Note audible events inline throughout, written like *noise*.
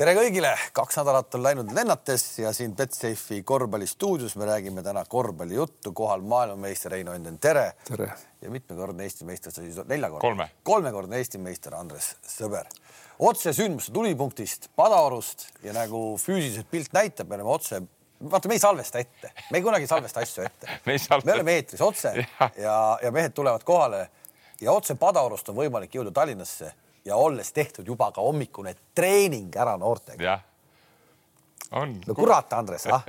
tere kõigile, kaks nädalat on läinud lennates ja siin Betsafe'i korvpallistuudios me räägime täna korvpallijuttu, kohal maailmameister Heino Enden, tere. tere. ja mitmekordne Eesti meister, sa siis neljakordne. kolme. kolmekordne Eesti meister Andres Sõber. otsesündmus tulipunktist, Padarust ja nagu füüsiliselt pilt näitab, me oleme otse vaata, me ei salvesta ette, me ei kunagi salvesta asju ette *laughs* me, salvesta... me oleme eetris otse *laughs* ja, ja, ja mehed tulevad kohale ja otse Padarust on võimalik jõuda Tallinnasse ja olles tehtud juba ka hommikune treening ära noortega. No kurat, Andres, ah,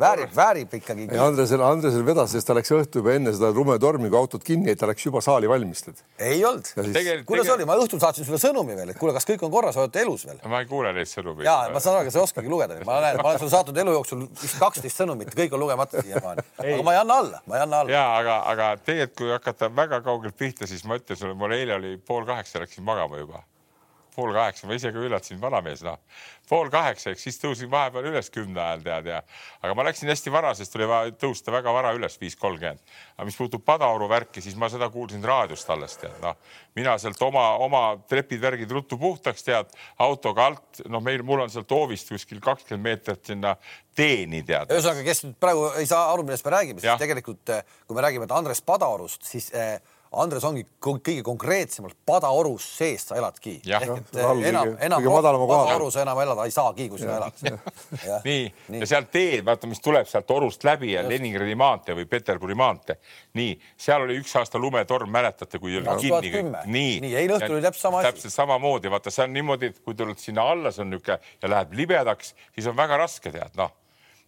väärib, väärib ikkagi. Andresel, Andresel vedas, sest ta läks õhtu juba enne seda lumetormi, kui autot kinni jäi, ta läks juba saali valmis. ei olnud. Siis... kuidas tegel... oli, ma õhtul saatsin sulle sõnumi veel, et kuule, kas kõik on korras, olete elus veel? ma ei kuule neid sõnumeid. ja ma saan aru, aga sa ei oskagi lugeda, ma näen, ma olen sulle saatnud elu jooksul vist kaksteist sõnumit, kõik on lugemata siiamaani. aga ma ei anna alla, ma ei anna alla. ja aga, aga tegelikult, kui hakata väga kaugelt pihta, siis ma ütlen sulle, mul eile oli pool kaheksa, läksin magama juba pool kaheksa, ma isegi üllatasin, vanamees, noh, pool kaheksa, eks siis tõusin vahepeal üles kümne ajal tead ja, aga ma läksin hästi vara, sest oli vaja tõusta väga vara üles, viis kolmkümmend. aga mis puutub Padaoru värki, siis ma seda kuulsin raadiost alles tead, noh, mina sealt oma, oma trepid-värgid ruttu puhtaks tead, autoga alt, noh, meil, mul on sealt hoovist kuskil kakskümmend meetrit sinna teeni tead. ühesõnaga, kes nüüd praegu ei saa aru, millest me räägime, siis tegelikult kui me räägime Andres Padaorust, siis eh, Andres ongi kõige konkreetsemalt Padaorus sees sa eladki. All, enam, enam Padaorus enam elada ei saagi, kui sina elad. nii, nii., ja sealt teed, vaata, mis tuleb sealt Orust läbi ja Leningradi maantee või Peterburi maantee. nii, seal oli üks aasta lumetorm, mäletate, kui oli kinni. nii, nii, eile õhtul oli täpselt sama asi. täpselt samamoodi, vaata, see on niimoodi, et kui tuled sinna alla, see on niisugune ja läheb libedaks, siis on väga raske tead, noh.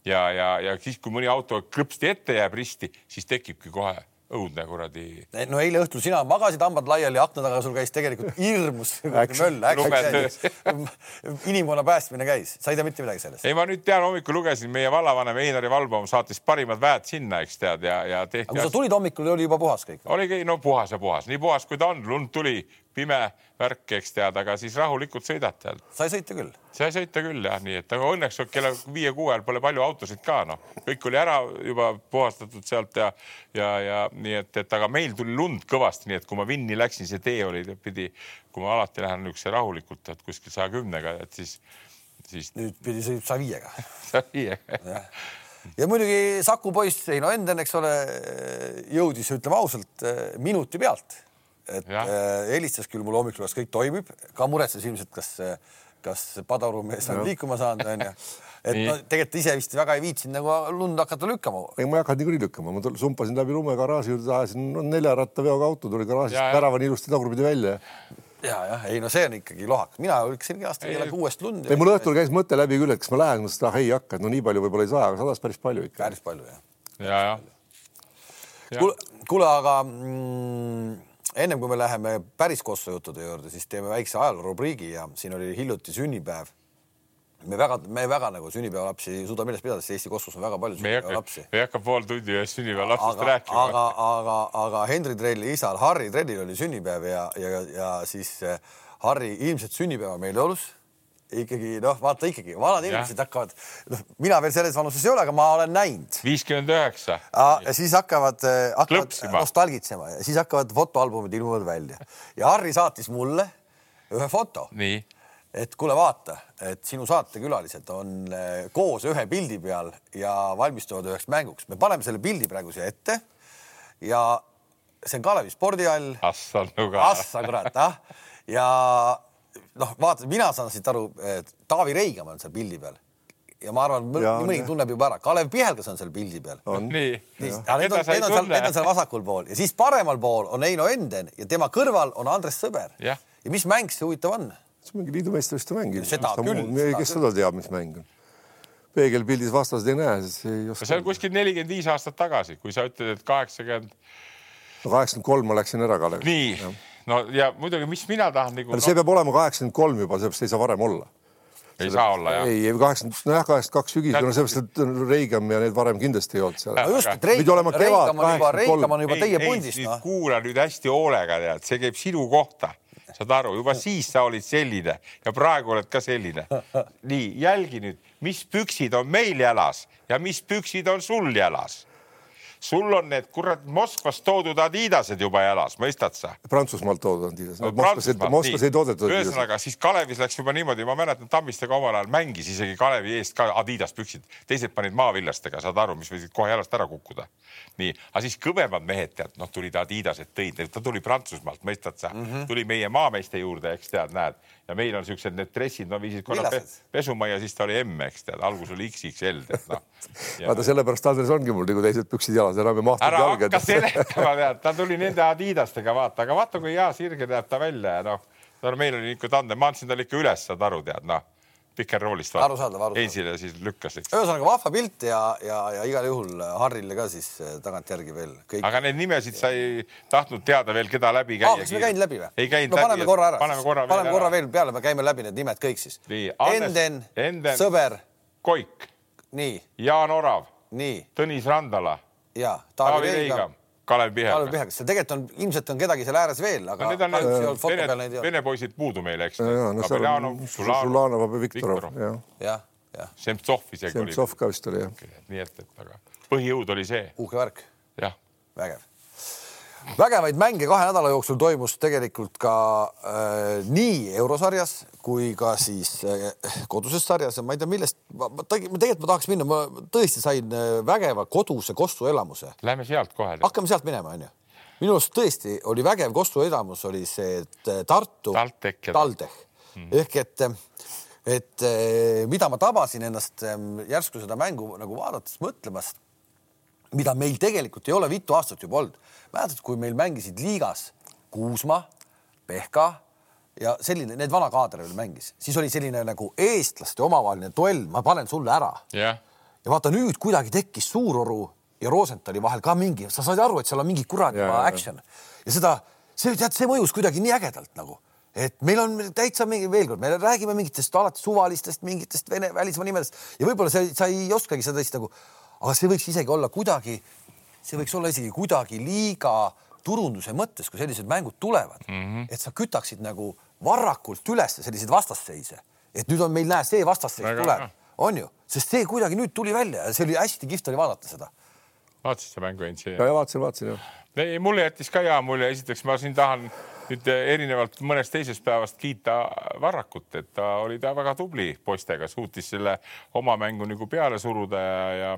ja, ja, ja siis, kui mõni auto krõpsti ette jääb risti, siis tekibki kohe õudne kuradi. no eile õhtul sina magasid hambad laiali akna taga, sul käis tegelikult hirmus *laughs* möll. inimkonna päästmine käis, sa ei tea mitte midagi sellest? ei, ma nüüd tean, hommikul lugesin, meie vallavanem Einari Valbaum saatis parimad väed sinna, eks tead ja, ja tehti. aga kui sa tulid hommikul, oli juba puhas kõik? oligi no puhas ja puhas, nii puhas kui ta on, lund tuli, pime värk, eks tead, aga siis rahulikult sõidad tead. sai sõita küll? sai sõita küll jah, nii et aga õnneks kella viie-kuue ajal pole palju autosid ka noh, kõik oli ära juba puhastatud sealt ja ja, ja nii et, et aga meil tuli lund kõvasti, nii et kui ma Vinni läksin, see tee oli, pidi, kui ma alati lähen niisuguse rahulikult, et kuskil saja kümnega, et siis, siis. nüüd pidi sõitma saja viiega. saja viiega ja muidugi Saku poiss Heino Enden, eks ole, jõudis, ütleme ausalt, minuti pealt et äh, helistas küll mulle hommikul, kas kõik toimib, ka muretses ilmselt, kas, kas Padaru mees on liikuma saanud, onju. et no, tegelikult ise vist väga ei viitsinud nagu lund hakata lükkama. ei, ma ei hakanud niikuinii lükkama, ma sumpasin läbi lume garaaži juurde, ajasin no, neljarattaveoga auto, tuli garaažist väravani ilusti tagurpidi välja. Ja, jah, ei no see on ikkagi lohakas, mina lükkasingi aasta kella kuuest lund. ei, mul õhtul käis mõte läbi küll, et kas ma lähen, mõtlesin, et ah ei hakka, et no nii palju võib-olla ei saa, aga sadas päris palju ikka. päris palju jah. ja, jah. Ja.. kuule, kuule, aga mm, ennem kui me läheme päris Kosovo juttude juurde, siis teeme väikse ajaloorubriigi ja siin oli hiljuti sünnipäev. me väga, me väga nagu sünnipäevalapsi ei suuda meeles pidada, sest Eesti kosmos on väga palju sünnipäevalapsi. me ei hakka pool tundi ühest sünnipäevalapsest rääkima. aga, aga, aga Henri Trelli isal Harri Trellil oli sünnipäev ja, ja, ja siis eh, Harri ilmselt sünnipäeva meeleolus ikkagi noh, vaata ikkagi vanad inimesed hakkavad, noh, mina veel selles vanuses ei ole, aga ma olen näinud. viiskümmend üheksa. ja siis hakkavad, eh, hakkavad nostalgitsema ja siis hakkavad fotoalbumid ilmuvad välja ja Harri saatis mulle ühe foto. et kuule, vaata, et sinu saatekülalised on eh, koos ühe pildi peal ja valmistuvad üheks mänguks. me paneme selle pildi praegu siia ette ja see on Kalevi spordihall. Nuga. Assa kurat, ah ja noh, vaata, mina saan siit aru, et Taavi Reigam on seal pildi peal ja ma arvan, mõni tunneb juba ära, Kalev Pihelgas on seal pildi peal. nii, nii.. Need on, need on seal, need on seal vasakul pool ja siis paremal pool on Heino Enden ja tema kõrval on Andres Sõber. ja mis mäng see huvitav on? see on mingi liidu meistrivõistluste mäng. seda küll. kes seda teab, mis mäng on? peegelpildis vastased ei näe, siis ei oska. see on kuskil nelikümmend viis aastat tagasi, kui sa ütled, et kaheksakümmend. kaheksakümmend kolm ma läksin ära, Kalev. nii no ja muidugi, mis mina tahan nagu. see no... peab olema kaheksakümmend kolm juba, seepärast ei saa varem olla. ei Selle... saa olla jah? ei, kaheksakümmend, nojah, kaheksakümmend kaks sügisel, no seepärast, et Reigam ja need varem kindlasti ei olnud seal. no just, et Reigam, on juba, Reigam on juba teie pundis. No. kuula nüüd hästi hoolega, tead, see käib sinu kohta saad aru, juba siis sa olid selline ja praegu oled ka selline. nii, jälgi nüüd, mis püksid on meil jalas ja mis püksid on sul jalas sul on need kurat Moskvast toodud Adidased juba jalas, mõistad sa? Prantsusmaalt toodud Adidas no,. Moskvas, Moskvas ei toodetud. ühesõnaga siis Kalevis läks juba niimoodi, ma mäletan, Tammistega omal ajal mängis isegi Kalevi eest ka Adidas püksid, teised panid maavillastega, saad aru, mis võisid kohe jalast ära kukkuda. nii, aga siis kõvemad mehed tead, noh, tulid Adidased tõid, ta tuli Prantsusmaalt, mõistad sa mm, -hmm. tuli meie maameeste juurde, eks tead, näed ja meil on siuksed need dressid, no viisid korra pe pesumajja, siis ta oli M, eks tead, algus oli XXL, tead noh. *laughs* vaata sellepärast Andres ongi mul nagu teised püksid jalas, enam ei mahtunud ära hakka *laughs* seletama, tead, ta tuli nende Adidastega vaata, aga vaata, kui hea sirge näeb ta välja ja noh, meil oli ikka tandem, ma andsin talle ikka üles, saad aru, tead noh Pikerroolist. arusaadav, arusaadav. Eisile siis lükkas, ühesõnaga vahva pilt ja, ja, ja igal juhul Harrile ka siis eh, tagantjärgi veel kõik. aga neid nimesid sa ei tahtnud teada veel, keda läbi käia? kas me käinud läbi või? ei käinud no, läbi. paneme korra ära. paneme korra, paneme korra veel peale, me käime läbi need nimed kõik siis. Enden, Enden, Sõber. Koik. nii. Jaan Orav. nii. Tõnis Randala. ja, Taavi Reigam Kalev Pihekas. Kalev Pihekas, seal tegelikult on, ilmselt on kedagi seal ääres veel, aga no, need on need vene, vene poisid puudu meil, eks. Abeljanov, Žulanov, Viktorov, jah. jah, jah. Semtsov isegi oli. Semtsov ka vist oli, jah. nii et, et aga põhijõud oli see. uhke värk. jah. vägev vägevaid mänge kahe nädala jooksul toimus tegelikult ka äh, nii eurosarjas kui ka siis äh, koduses sarjas ja ma ei tea, millest ma, ma tegelikult ma tahaks minna, ma tõesti sain äh, vägeva koduse Kossu elamuse. Lähme sealt kohe. hakkame sealt minema, onju. minu arust tõesti oli vägev Kossu elamus, oli see äh, Tartu TalTech mm. ehk et et mida ma tabasin ennast järsku seda mängu nagu vaadates mõtlemas, mida meil tegelikult ei ole mitu aastat juba olnud mäletad, kui meil mängisid liigas Kuusma, Pehka ja selline, need vana kaader veel mängis, siis oli selline nagu eestlaste omavaheline duell, ma panen sulle ära. Yeah.. ja vaata nüüd kuidagi tekkis Suuroru ja Rosenthali vahel ka mingi, sa said aru, et seal on mingi kuradi yeah, action. Ja seda, see tead, see mõjus kuidagi nii ägedalt nagu. Et meil on täitsa mingi, veel kord, me räägime mingitest alati suvalistest, mingitest vene välismaa nimedest. Ja võib-olla sa, sa ei oskagi seda siis nagu, aga see võiks isegi olla kuidagi see võiks olla isegi kuidagi liiga turunduse mõttes, kui sellised mängud tulevad mm, -hmm. et sa kütaksid nagu varakult üles selliseid vastasseise, et nüüd on meil, näe, see vastasseis Väga, tuleb, on ju, sest see kuidagi nüüd tuli välja ja see oli hästi kihvt oli vaadata seda. vaatasid sa mängu, Heinz? ja, ja vaatasin, vaatasin jah. ei, mulle jättis ka hea mulje, esiteks ma siin tahan nüüd erinevalt mõnest teisest päevast kiita Varrakut, et ta oli ta väga tubli poistega, suutis selle oma mängu nagu peale suruda ja, ja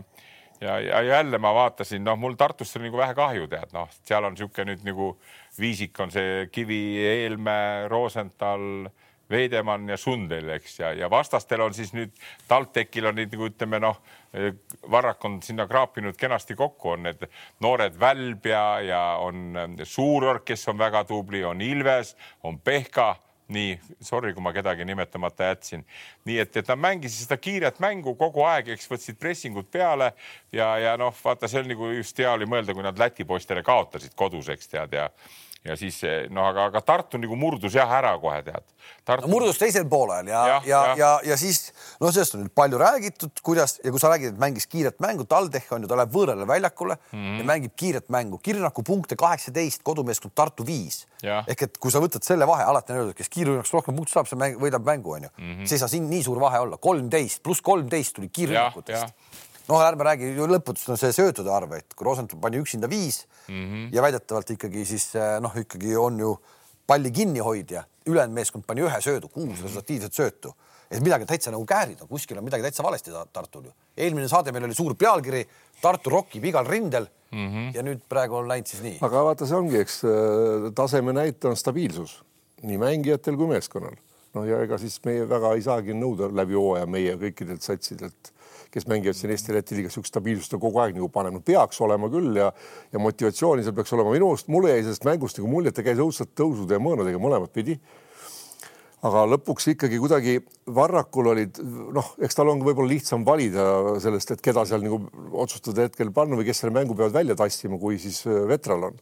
ja, ja jälle ma vaatasin, noh, mul Tartust on nagu vähe kahju, tead, noh, seal on niisugune nüüd nagu viisik on see Kivi, Eelmäe, Rosenthal, Veidemann ja Sundel, eks, ja, ja vastastel on siis nüüd TalTechil on nüüd nagu ütleme noh, Varrak on sinna kraapinud kenasti kokku, on need noored Välb ja, ja on Suurorg, kes on väga tubli, on Ilves, on Pehka nii, sorry, kui ma kedagi nimetamata jätsin. nii et, et nad mängisid seda kiiret mängu kogu aeg, eks võtsid pressingut peale ja, ja noh, vaata, see on nagu just hea oli mõelda, kui nad Läti poistele kaotasid kodus, eks tead ja ja siis noh, aga, aga Tartu nagu murdus jah ära kohe tead. Tartu... No, murdus teisel poolel ja, ja, ja, ja, ja, ja siis no sellest on nüüd palju räägitud, kuidas ja kui sa räägid, et mängis kiiret mängu, TalTech on ju, ta läheb võõrale väljakule mm -hmm. ja mängib kiiret mängu, Kirnaku punkte kaheksateist, kodumeeskond Tartu viis. ehk et kui sa võtad selle vahe, alati on öeldud, kes kiirrünnaks rohkem punkte saab, see mäng, võidab mängu onju mm. -hmm. see ei saa siin nii suur vahe olla, kolmteist pluss kolmteist tuli kiirrünnakutest noh, ärme räägi ju lõputust on see söötude arv, et kui Rosenthal pani üksinda viis mm -hmm. ja väidetavalt ikkagi siis eh, noh, ikkagi on ju palli kinnihoidja, ülejäänud meeskond pani ühe söödu, kuus resultatiivset söötu, et midagi täitsa nagu käärid on, kuskil on midagi täitsa valesti Tartul ju. eelmine saade meil oli suur pealkiri Tartu rokib igal rindel mm. -hmm. ja nüüd praegu on läinud siis nii. aga vaata, see ongi, eks äh, taseme näitaja on stabiilsus nii mängijatel kui meeskonnal. no ja ega siis meie väga ei saagi nõuda läbi hooaja meie kõikidelt satsidelt kes mängivad siin Eesti-Läti liigas, niisugust stabiilsust on kogu aeg nagu panenud, peaks olema küll ja ja motivatsiooni seal peaks olema. minu arust mulle jäi sellest mängust nagu mulje, et ta käis õudselt tõusude ja mõõnadega mõlemat pidi aga lõpuks ikkagi kuidagi Varrakul olid noh, eks tal on võib-olla lihtsam valida sellest, et keda seal nagu otsustada hetkel panna või kes selle mängu peavad välja tassima, kui siis äh, Vetral on.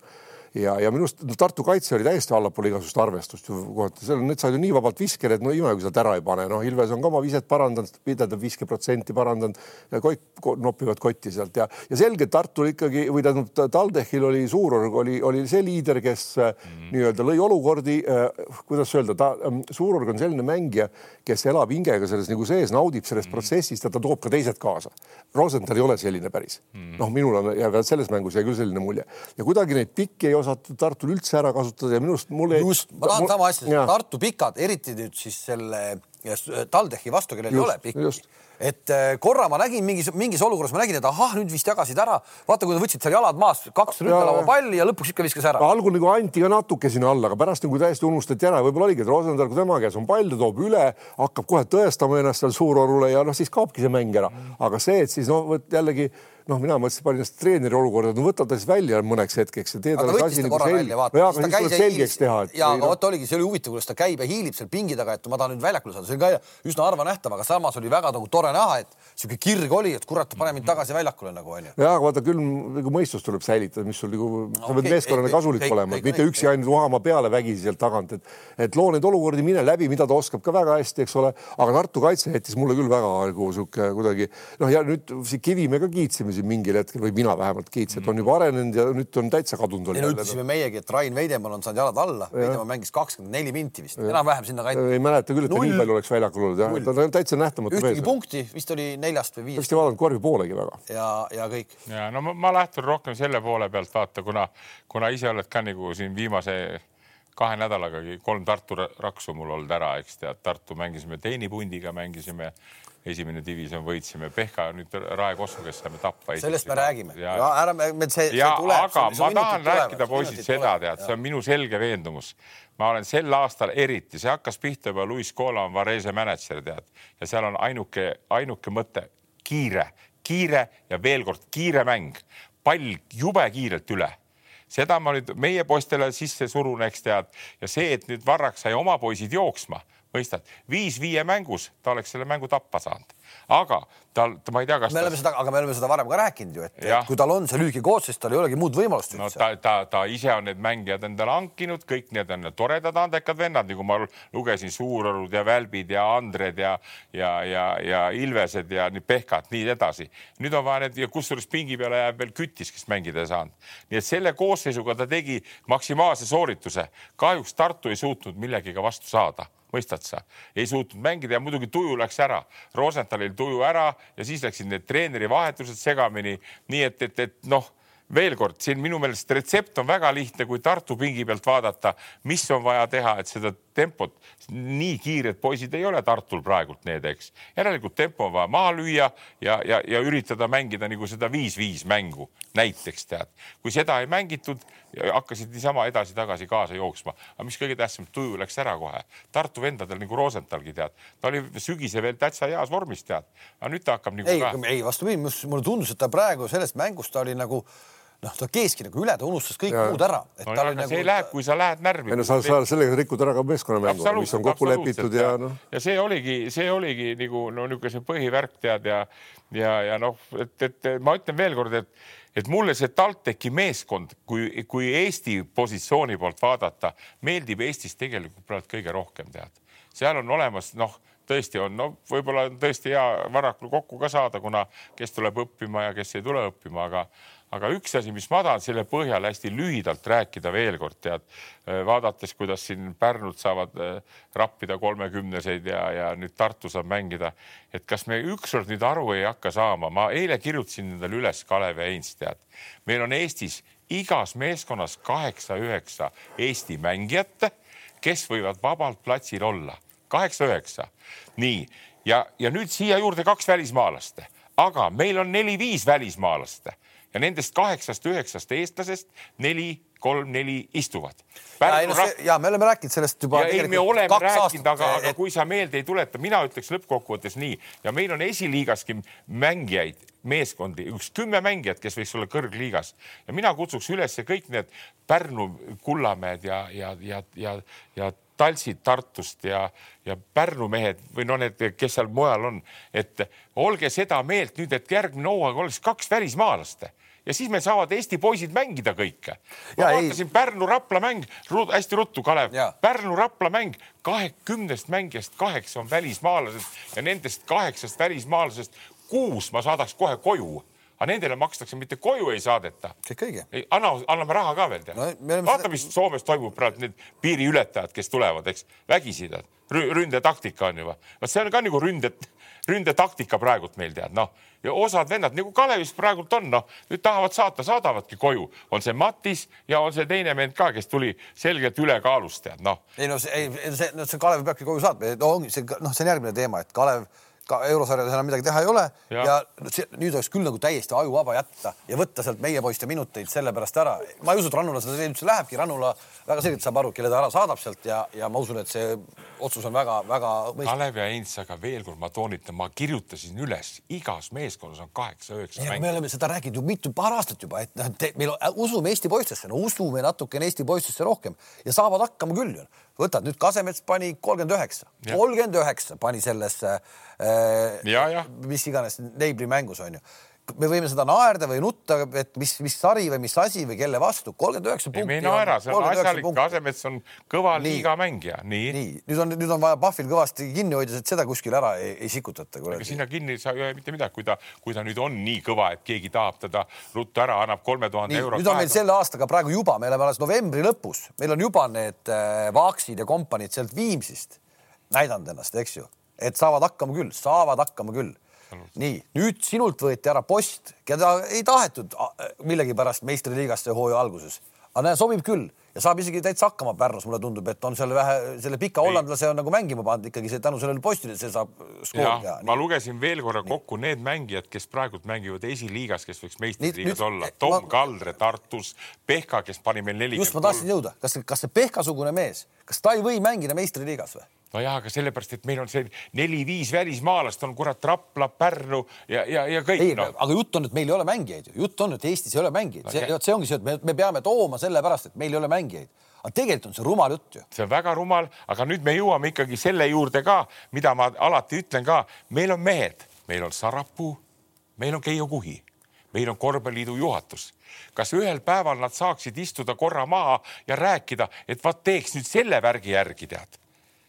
Ja, ja minu arust no, Tartu kaitse oli täiesti allapool igasugust arvestust ju kohati, seal need said ju nii vabalt viskele, et no ime, kui sealt ära ei pane, noh, Ilves on ka oma viset parandanud, tähendab viskeprotsenti parandanud, kott nopivad kotti sealt ja, ja selge, Tartul ikkagi või tähendab TalTechil oli Suurorg oli, oli see liider, kes mm -hmm. nii-öelda lõi olukordi äh,, kuidas öelda, ta äh,, Suurorg on selline mängija, kes elab hingega selles nagu sees, naudib sellest mm -hmm. protsessist ja ta toob ka teised kaasa. Rosenthal ei ole selline päris mm -hmm., noh, minul on ja selles mängus jäi küll selline mulje ja kuidagi neid pikki ei osatud Tartul üldse ära kasutada ja minu arust mulle. just, ma tahan sama asja, Tartu pikad, eriti nüüd siis selle TalTechi vastu, kellel just, ei ole pikki et äh, korra ma nägin mingis, mingis olukorras ma nägin, et ahah, nüüd vist jagasid ära. vaata, kui nad võtsid seal jalad maas, kaks ründelaua palli ja lõpuks ikka viskas ära. algul nagu anti ka natuke sinna alla, aga pärast nagu täiesti unustati ära, võib-olla oligi, et Rosenthal, kui tema käes on pall, ta toob üle, hakkab kohe tõestama ennast seal Suurorule ja noh, siis kaobki see mäng ära. aga see, et siis noh, vot jällegi noh, mina mõtlesin, panin ennast treeneri olukorda, no võta ta siis välja mõneks hetkeks ja tee talle asi nagu selgeks. jaa, aga siis tuleb selgeks teha. ja, aga vot oligi, see oli huvitav, kuidas ta käib ja hiilib seal pingi taga, et ma tahan nüüd väljakule saada, see oli ka üsna harva nähtav, aga samas oli väga nagu tore näha, et sihuke kirg oli, et kurat, pane mind tagasi väljakule nagu onju. ja, aga vaata küll nagu mõistus tuleb säilitada, mis sul nagu, sa pead meeskonnale kasulik olema, mitte üksi ainult uhama peale vägisi sealt tagant, et, et loo neid olukordi, mine läbi, mida ta oskab ka väga hästi, eks ole, aga Tartu kaitse jättis mulle küll väga nagu sihuke kuidagi noh, ja nüüd Kivimäe ka kiitsime siin mingil hetkel või mina vähemalt kiitsin, et on juba arenenud ja nüüd on täitsa kadunud. ei no ütlesime meiegi, et Rain Veidemann on saanud jalad alla, Veidemann mängis kakskümmend neli minti vist, enam-vähem sinna kanti. ei mäleta küll, et ta nii palju oleks väljakul olnud, jah, ta on täitsa nähtamatu. ühtegi punkti, vist oli neljast või viiest. vist ei vaadanud korvi poolegi väga. ja, ja kõik. ja no ma, ma lähtun rohkem selle poole pealt vaata, kuna, kuna ise oled ka nagu siin viimase kahe nädalagagi kolm Tartu raksu mul olnud ära, eks tead, Tartu mängisime teenipundiga, mängisime esimene divisjon võitsime, Pehka nüüd Rae Kossu, kes saime tappa. sellest me räägime. ja, ära, me see, see tuleb. aga ma tahan rääkida, poisid, seda tead, see on minu selge veendumus. ma olen sel aastal eriti, see hakkas pihta juba Luis Cola on Varese mänedžer, tead, ja seal on ainuke, ainuke mõte, kiire, kiire ja veel kord kiire mäng, pall jube kiirelt üle seda ma nüüd meie poistele sisse surun, eks tead, ja see, et nüüd Varrak sai oma poisid jooksma, mõistad, viis viie mängus ta oleks selle mängu tappa saanud, aga tal, ma ei tea, kas. me oleme seda, aga me oleme seda varem ka rääkinud ju, et kui tal on see lühikekoosseis, tal ei olegi muud võimalust üldse. no ta, ta, ta ise on need mängijad endale hankinud, kõik need on toredad andekad vennad, nagu ma lugesin, Suurorud ja Välbid ja Andred ja, ja, ja, ja Ilvesed ja nii Pehkad, nii edasi. nüüd on vaja need ja kusjuures pingi peale jääb veel Kütis, kes mängida ei saanud. nii et selle koosseisuga ta tegi maksimaalse soorituse. kahjuks Tartu ei suutnud millegagi vastu saada mõistad sa, ei suutnud mängida ja muidugi tuju läks ära. Rosenthalil tuju ära ja siis läksid need treeneri vahetused segamini, nii et, et, et noh veel kord, siin minu meelest retsept on väga lihtne, kui Tartu pingi pealt vaadata, mis on vaja teha, et seda tempot, nii kiired poisid ei ole Tartul praegult need, eks. järelikult tempo on vaja maha lüüa ja, ja, ja üritada mängida nagu seda viis-viis mängu näiteks tead. kui seda ei mängitud, hakkasid niisama edasi-tagasi kaasa jooksma, aga mis kõige tähtsam, tuju läks ära kohe. Tartu vendadel nagu Rosenthalgi tead, ta oli sügisel veel täitsa heas vormis tead, aga nüüd ta hakkab nagu. ei ka..., ei vastupidi, mulle tundus, et ta praegu sellest mängust ta oli nagu noh, ta keeski nagu üle, ta unustas kõik ja. muud ära. No, aga nagu... see ei lähe, kui sa lähed närvi. ei no sa, sa sellega rikud ära ka meeskonnamängu, mis on kokku lepitud ja, ja noh. ja see oligi, see oligi nagu no niisugune põhivärk tead ja, ja, ja noh, et, et ma ütlen veelkord, et, et mulle see TalTechi meeskond, kui, kui Eesti positsiooni poolt vaadata, meeldib Eestis tegelikult praegu kõige rohkem tead. seal on olemas noh tõesti on, no võib-olla on tõesti hea Varrakul kokku ka saada, kuna kes tuleb õppima ja kes ei tule õppima, aga aga üks asi, mis ma tahan selle põhjal hästi lühidalt rääkida veel kord, tead, äh, vaadates, kuidas siin Pärnud saavad äh, rappida kolmekümneseid ja, ja nüüd Tartu saab mängida, et kas me ükskord nüüd aru ei hakka saama, ma eile kirjutasin endale üles Kalev Heinz, tead, meil on Eestis igas meeskonnas kaheksa-üheksa Eesti mängijat, kes võivad vabalt platsil olla, kaheksa-üheksa. nii, ja, ja nüüd siia juurde kaks välismaalast, aga meil on neli-viis välismaalast ja nendest kaheksast-üheksast eestlasest neli, kolm-neli istuvad. ja, no see, ja me oleme rääkinud sellest juba. ei, me oleme rääkinud, aga, aga kui sa meelde ei tuleta, mina ütleks lõppkokkuvõttes nii ja meil on esiliigaski mängijaid, meeskondi, üks kümme mängijat, kes võiks olla kõrgliigas ja mina kutsuks üles kõik need Pärnu Kullamäed ja, ja, ja, ja, ja taltsid Tartust ja, ja Pärnu mehed või no need, kes seal mujal on, et olge seda meelt nüüd, et järgmine hooaeg oleks kaks välismaalast ja siis meil saavad Eesti poisid mängida kõike. ma ja, vaatasin Pärnu-Rapla mäng, hästi ruttu, Kalev, Pärnu-Rapla mäng, kahekümnest mängijast kaheksa on välismaalased ja nendest kaheksast välismaalasest kuus ma saadaks kohe koju. Aga nendele makstakse, mitte koju ei saadeta. kõik õige. anna, anname raha ka veel tead no,. vaata, mis Soomes toimub praegu, need piiriületajad, kes tulevad, eks, vägisi tead, ründetaktika on ju, vot see on ka nagu ründe, ründetaktika praegult meil tead, noh ja osad vennad nagu Kalevis praegult on, noh nüüd tahavad saata, saadavadki koju, on see Matis ja on see teine vend ka, kes tuli selgelt ülekaalust tead, noh. ei no see, ei see, no see Kalev peabki koju saatma, no ongi see, noh, see on järgmine teema, et Kalev ka eurosarjades enam midagi teha ei ole ja, ja nüüd oleks küll nagu täiesti ajuvaba jätta ja võtta sealt meie poiste minuteid sellepärast ära. ma ei usu, et Rannula seda üldse lähebki, Rannula väga selgelt saab aru, kelle ta ära saadab sealt ja, ja ma usun, et see otsus on väga-väga mõistlik. Kalev ja Heinz, aga veel kord ma toonitan, ma kirjutasin üles, igas meeskonnas on kaheksa-üheksa mängu. me oleme seda rääkinud ju mitu, paar aastat juba, et noh, meil on, usume Eesti poistesse, no usume natukene Eesti poistesse rohkem ja saavad hakkama küll ju võtad nüüd Kasemets pani kolmkümmend üheksa, kolmkümmend üheksa pani sellesse äh, mis iganes Neibli mängus on ju me võime seda naerda või nutta, et mis, mis sari või mis asi või kelle vastu, kolmkümmend üheksa punkti. me ei naera, see on asjalik, Kasemets on kõva nii. liiga mängija, nii. nii, nüüd on, nüüd on vaja Pahvil kõvasti kinni hoida, et seda kuskil ära ei, ei sikutata. ega sinna kinni ei saa ju mitte midagi, kui ta, kui ta nüüd on nii kõva, et keegi tahab teda ruttu ära, annab kolme tuhande euro. nüüd on meil selle aastaga praegu juba, me oleme alles novembri lõpus, meil on juba need äh, Vaaksid ja kompaniid sealt Viimsist näidanud ennast, eks ju, et saavad hakkama küll, saavad hakkama küll nii, nüüd sinult võeti ära post, keda ei tahetud millegipärast meistriliigasse hooaja alguses, aga näe, sobib küll ja saab isegi täitsa hakkama Pärnus, mulle tundub, et on seal vähe, selle pika hollandlase on nagu mängima pannud ikkagi see tänu sellele postile, see saab skoori teha. ma lugesin veel korra kokku nii. need mängijad, kes praegult mängivad esiliigas, kes võiks meistriliigas olla. Tom ma... Kaldre Tartus, Pehka, kes pani meil nelikümmend. just, ma tahtsin jõuda, kas, kas see Pehka-sugune mees, kas ta ei või mängida meistriliigas või? Nojah, aga sellepärast, et meil on see neli-viis välismaalast on kurat Rapla, Pärnu ja, ja, ja kõik. ei no., aga jutt on, et meil ei ole mängijaid ju, jutt on, et Eestis ei ole mängijaid no,, see, see ongi see, et me, me peame tooma sellepärast, et meil ei ole mängijaid aga tegelikult on see rumal jutt ju. see on väga rumal, aga nüüd me jõuame ikkagi selle juurde ka, mida ma alati ütlen ka, meil on mehed, meil on Sarapuu, meil on Keijo Kuhi, meil on korvpalliliidu juhatus. kas ühel päeval nad saaksid istuda korra maha ja rääkida, et vaat teeks nüüd selle värgi järgi, tead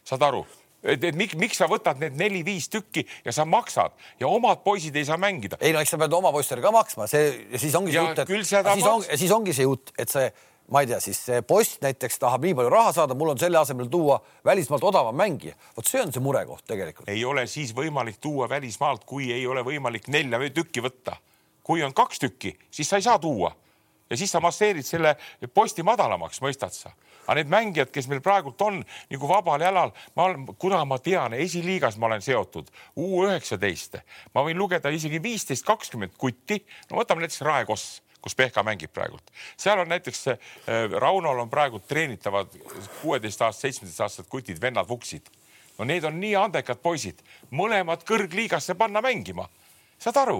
saad aru? et, et miks, miks sa võtad need neli-viis tükki ja sa maksad ja omad poisid ei saa mängida. ei no eks sa pead oma poistele ka maksma, see ja siis ongi see jutt, et siis, on, siis ongi see jutt, et see ma ei tea, siis see post näiteks tahab nii palju raha saada, mul on selle asemel tuua välismaalt odavam mängija. vot see on see murekoht tegelikult. ei ole siis võimalik tuua välismaalt, kui ei ole võimalik nelja tükki võtta. kui on kaks tükki, siis sa ei saa tuua ja siis sa masseerid selle posti madalamaks, mõistad sa? aga need mängijad, kes meil praegult on nagu vabal jalal, ma olen, kuna ma tean, esiliigas ma olen seotud U üheksateist, ma võin lugeda isegi viisteist, kakskümmend kutti. no võtame näiteks Rae Koss kus Pehka mängib praegult. seal on näiteks äh, Raunol on praegu treenitavad kuueteist aastased, seitsmeteist aastased kutid, vennad, vuksid. no need on nii andekad poisid, mõlemad kõrgliigasse panna mängima saad aru,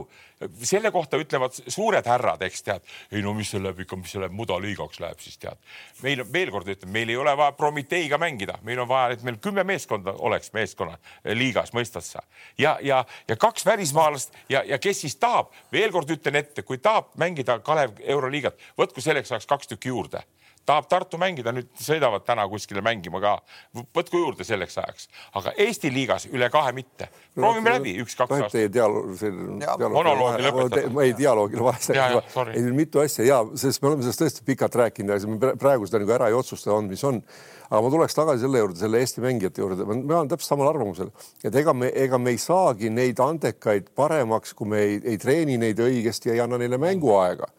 selle kohta ütlevad suured härrad, eks tead, ei no mis see läheb ikka, mis see läheb mudaliigaks läheb siis tead. meil veel kord ütlen, meil ei ole vaja Prometeiga mängida, meil on vaja, et meil kümme meeskonda oleks meeskonna liigas, mõistad sa? ja, ja, ja kaks välismaalast ja, ja kes siis tahab, veel kord ütlen ette, kui tahab mängida Kalev Euroliigat, võtku selleks ajaks kaks tükki juurde tahab Tartu mängida, nüüd sõidavad täna kuskile mängima ka. võtku juurde selleks ajaks, aga Eesti liigas üle kahe mitte. proovime no, läbi üks-kaks aastat. Teie dialoog, see monoloogi lõpetada. ei, dialoogile vahest. ei, mitu asja ja, sest me oleme sellest tõesti pikalt rääkinud ja me praegu seda nagu ära ei otsusta, on, mis on. aga ma tuleks tagasi selle juurde, selle Eesti mängijate juurde, ma olen täpselt samal arvamusel, et ega me, ega me ei saagi neid andekaid paremaks, kui me ei, ei treeni neid õigesti ja ei anna neile mänguaega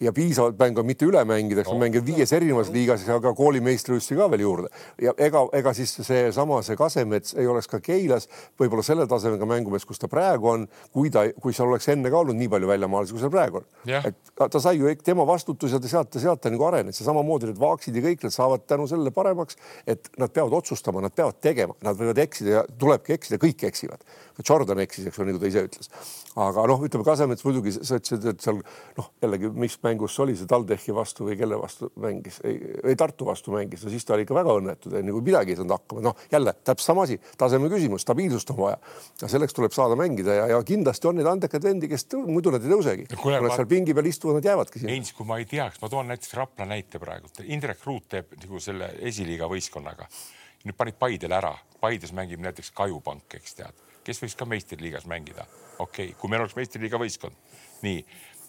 ja piisavalt mängu, mitte üle mängida, eks no. mängida viies erinevas liigas ja ka koolimeistrivõistlusi ka veel juurde. ja ega, ega siis seesama, see Kasemets ei oleks ka Keilas võib-olla selle tasemega mängumees, kus ta praegu on, kui ta, kui seal oleks enne ka olnud nii palju väljamaalasi, kui seal praegu on. et ta sai ju, tema vastutus ja ta sealt, sealt ta nagu arenes ja samamoodi need vaaksid ja kõik need saavad tänu sellele paremaks, et nad peavad otsustama, nad peavad tegema, nad võivad eksida ja tulebki eksida, kõik eksivad. Jordan eksis, eks ole, nagu ta ise ütles. aga noh, ütleme Kasemets muidugi, sa ütlesid, et seal noh, jällegi, mis mäng mängus oli see TalTechi vastu või kelle vastu mängis, ei Tartu vastu mängis, no siis ta oli ikka väga õnnetu, nagu midagi ei saanud hakkama, noh jälle täpselt sama asi, taseme küsimus, stabiilsust on vaja. ja selleks tuleb saada mängida ja, ja kindlasti on neid andekaid vendi, kes tõu, muidu nad ei tõusegi. kui nad ma... seal pingi peal istuvad, nad jäävadki sinna. Heinz, kui ma ei teaks, ma toon näiteks Rapla näite praegu, Indrek Ruut teeb nagu selle esiliiga võistkonnaga. nüüd panid Paidele ära, Paides mängib näiteks Kajupank, eks tead, kes võiks ka meistriliigas mängida. okei okay., kui meil oleks meistriliiga võistkond, nii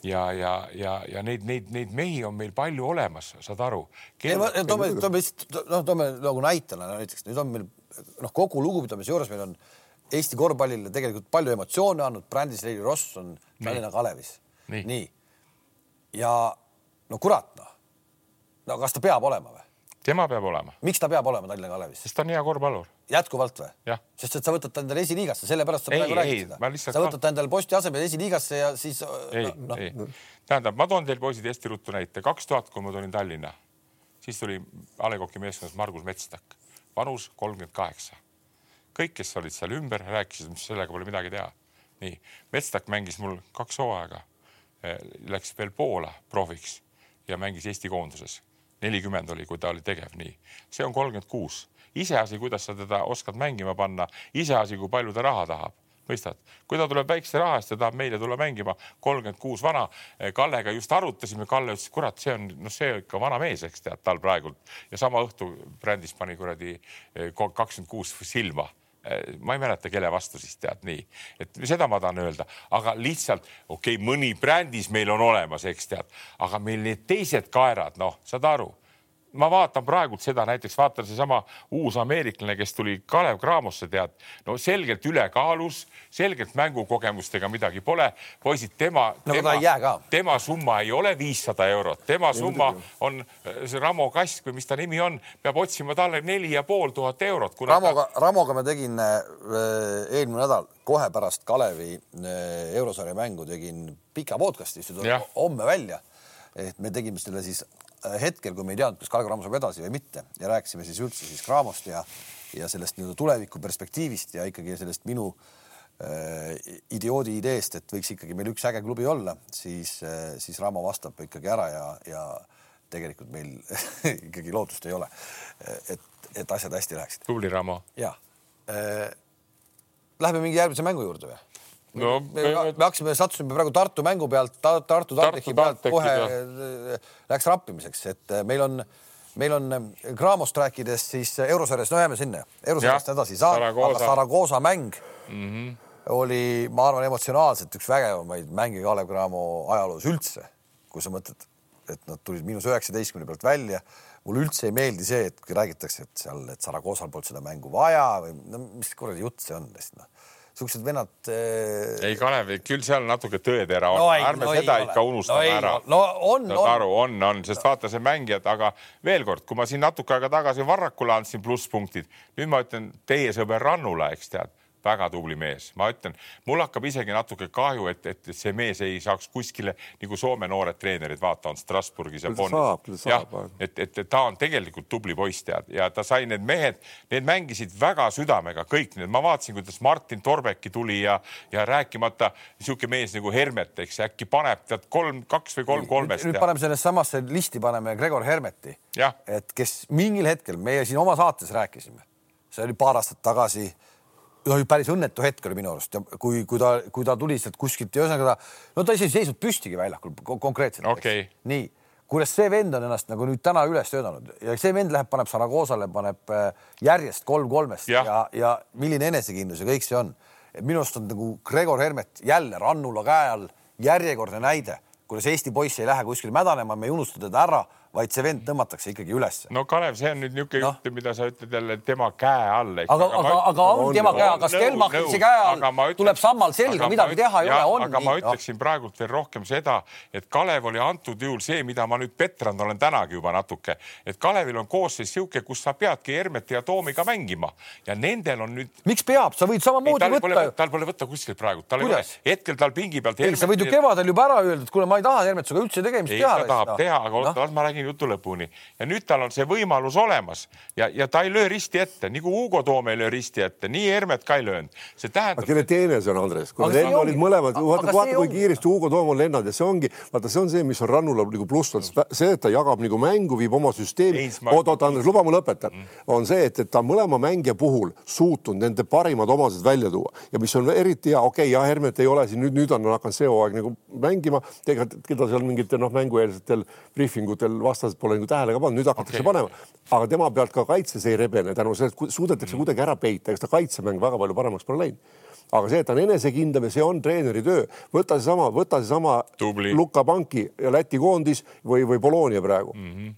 ja, ja, ja, ja neid, neid, neid mehi on meil palju olemas, saad aru. Kel.... toome, toome lihtsalt noh, toome nagu näitena näiteks nüüd on meil noh, kogu lugupidamise juures meil on Eesti korvpallile tegelikult palju emotsioone andnud, Brandis Reili Ross on Tallinna Kalevis. nii, nii.. ja no kurat noh, no kas ta peab olema või? Tema peab olema. miks ta peab olema Tallinna Kalevis? sest ta on hea korvpallur. jätkuvalt või? sest et sa võtad ta endale esiliigasse, sellepärast sa praegu räägid seda. Sa võtad ta endale posti asemel esiliigasse ja siis. ei no,, no. ei. tähendab, ma toon teil poisid hästi ruttu näite. kaks tuhat, kui ma tulin Tallinna, siis tuli A Le Coq'i meeskonnas Margus Metstak, vanus kolmkümmend kaheksa. kõik, kes olid seal ümber, rääkisid, mis sellega pole midagi teha. nii, Metstak mängis mul kaks hooaega, eh, läks veel Poola profiks ja mängis Eesti koonduses nelikümmend oli, kui ta oli tegev, nii. see on kolmkümmend kuus. iseasi, kuidas sa teda oskad mängima panna, iseasi, kui palju ta raha tahab mõistad, kui ta tuleb väikse raha eest ja tahab meile tulla mängima, kolmkümmend kuus vana. Kallega just arutasime, Kalle ütles, kurat, see on, noh, see ikka vana mees, eks tead, tal praegult ja sama õhtu brändis pani kuradi eh, kakskümmend kuus silma ma ei mäleta, kelle vastu siis tead nii, et seda ma tahan öelda, aga lihtsalt okei okay,, mõni brändis meil on olemas, eks tead, aga meil need teised kaerad, noh, saad aru ma vaatan praegult seda näiteks, vaatan seesama uus ameeriklane, kes tuli Kalev Cramosse, tead, no selgelt ülekaalus, selgelt mängukogemustega midagi pole. poisid, tema no,, tema, tema summa ei ole viissada eurot, tema summa on see Ramo Kask või mis ta nimi on, peab otsima talle neli ja pool tuhat eurot. Ramoga ta..., Ramoga ma tegin äh, eelmine nädal kohe pärast Kalevi äh, eurosarja mängu tegin pika podcast'i, see tuleb homme välja. et me tegime selle siis Äh, hetkel, kui me ei teadnud, kas Kalle Cramo saab edasi või mitte ja rääkisime siis üldse siis Cramost ja, ja sellest nii-öelda tuleviku perspektiivist ja ikkagi sellest minu äh, idioodi ideest, et võiks ikkagi meil üks äge klubi olla, siis äh,, siis Ramo vastab ikkagi ära ja, ja tegelikult meil *laughs* ikkagi lootust ei ole, et, et asjad hästi läheksid. tubli Ramo. ja äh,. Läheme mingi järgmise mängu juurde või? No me, me, me hakkasime, sattusime praegu Tartu mängu pealt ta,, Tartu TalTechi pealt kohe ja. läks rappimiseks, et äh, meil on, meil on äh, rääkides siis äh, eurosarjas, no jääme sinna, eurosarjast edasi ei saa, aga Saragosa. Mäng mm -hmm. oli, ma arvan, emotsionaalselt üks vägevamaid mänge Kalev Cramo ajaloos üldse, kui sa mõtled, et nad tulid miinus üheksateistkümne pealt välja. Mulle üldse ei meeldi see, et räägitakse, et seal, et Saragosal polnud seda mängu vaja või no mis kuradi jutt see on, noh siuksed vennad äh.... ei, Kalev, küll seal natuke tõetera on. No,, ärme no, seda ikka unustame no, ära. no on, on. aru, on, on, sest vaata see mängijad, aga veel kord, kui ma siin natuke aega tagasi Varrakule andsin plusspunktid, nüüd ma ütlen teie sõber Rannula, eks tead väga tubli mees, ma ütlen, mul hakkab isegi natuke kahju, et, et see mees ei saaks kuskile nagu Soome noored treenerid, vaata, on Strasbourgis ja Bonnis. jah, et, et, ta on tegelikult tubli poiss, tead, ja ta sai need mehed, need mängisid väga südamega, kõik need, ma vaatasin, kuidas Martin Torbeki tuli ja, ja rääkimata niisugune mees nagu Hermet, eks äkki paneb tead kolm, kaks või kolm kolmest. nüüd paneme sellest samasse listi, paneme Gregor Hermeti, et kes mingil hetkel meie siin oma saates rääkisime, see oli paar aastat tagasi no päris õnnetu hetk oli minu arust. Ja kui, kui ta, kui ta tuli sealt kuskilt ja ühesõnaga ta, no ta isegi ei seisnud püstigi väljakul konkreetselt okay.. nii, kuidas see vend on ennast nagu nüüd täna üles töötanud. Ja see vend läheb, paneb Saragosale, paneb äh, järjest kolm kolmest ja, ja, ja milline enesekindlus ja kõik see on. minu arust on nagu Gregor Hermet jälle rannula käe all järjekordne näide, kuidas Eesti poiss ei lähe kuskile mädanema, me ei unusta teda ära vaid see vend tõmmatakse ikkagi ülesse. no Kalev, see on nüüd niisugune no. jutt, mida sa ütled jälle tema käe all. aga, aga, aga, aga on, on tema käe all, kas Stelmachisi käe all ütlen, tuleb sammal selga, midagi teha ei ole, on aga nii. ma ütleksin no. praegult veel rohkem seda, et Kalev oli antud juhul see, mida ma nüüd petranud olen tänagi juba natuke, et Kalevil on koosseis niisugune, kus sa peadki Hermeti ja Toomiga mängima ja nendel on nüüd. miks peab, sa võid samamoodi võtta. tal pole võtta kuskilt praegu, tal ei ole, hetkel tal pingi pealt. sa võid ju kevadel juba ära öelda, et kuule, ma ei taha Hermet sinuga üldse tegemist teha. tahab teha, aga las ma räägin jutu lõpuni ja nüüd tal on see võimalus olemas ja, ja ta ei löö risti ette, nagu Hugo Toom ei löö risti ette, nii Hermet ka ei löönud. see tähendab. kelle teene see on, Andres? kui need olid mõlemad, vaata, vaata kui kiiresti Hugo Toom on lennanud ja see ongi, vaata, see on see, mis on Rannula nagu pluss, see, et ta jagab nagu mängu, viib oma süsteemi. oot, oot, Andres, luba ma lõpetan mm., on see, et, et ta mõlema mängija puhul suutnud nende parimad omadused välja tuua ja mis on eriti hea, okei okay,, jah, Hermet ei ole siin nüüd, nüüd on hakanud see hooaeg nagu mängima, tegelikult keda seal mingitel noh, mängueelsetel briifingutel vastased pole nagu tähele ka pannud, nüüd hakatakse okay. panema, aga tema pealt ka kaitses ei rebene tänu sellele, et suudetakse mm. kuidagi ära peita, eks ta kaitsemäng väga palju paremaks pole läinud aga see, et ta on enesekindlam ja see on treeneri töö, võta seesama, võta seesama Luka Panki ja Läti koondis või, või Polonia praegu mm. -hmm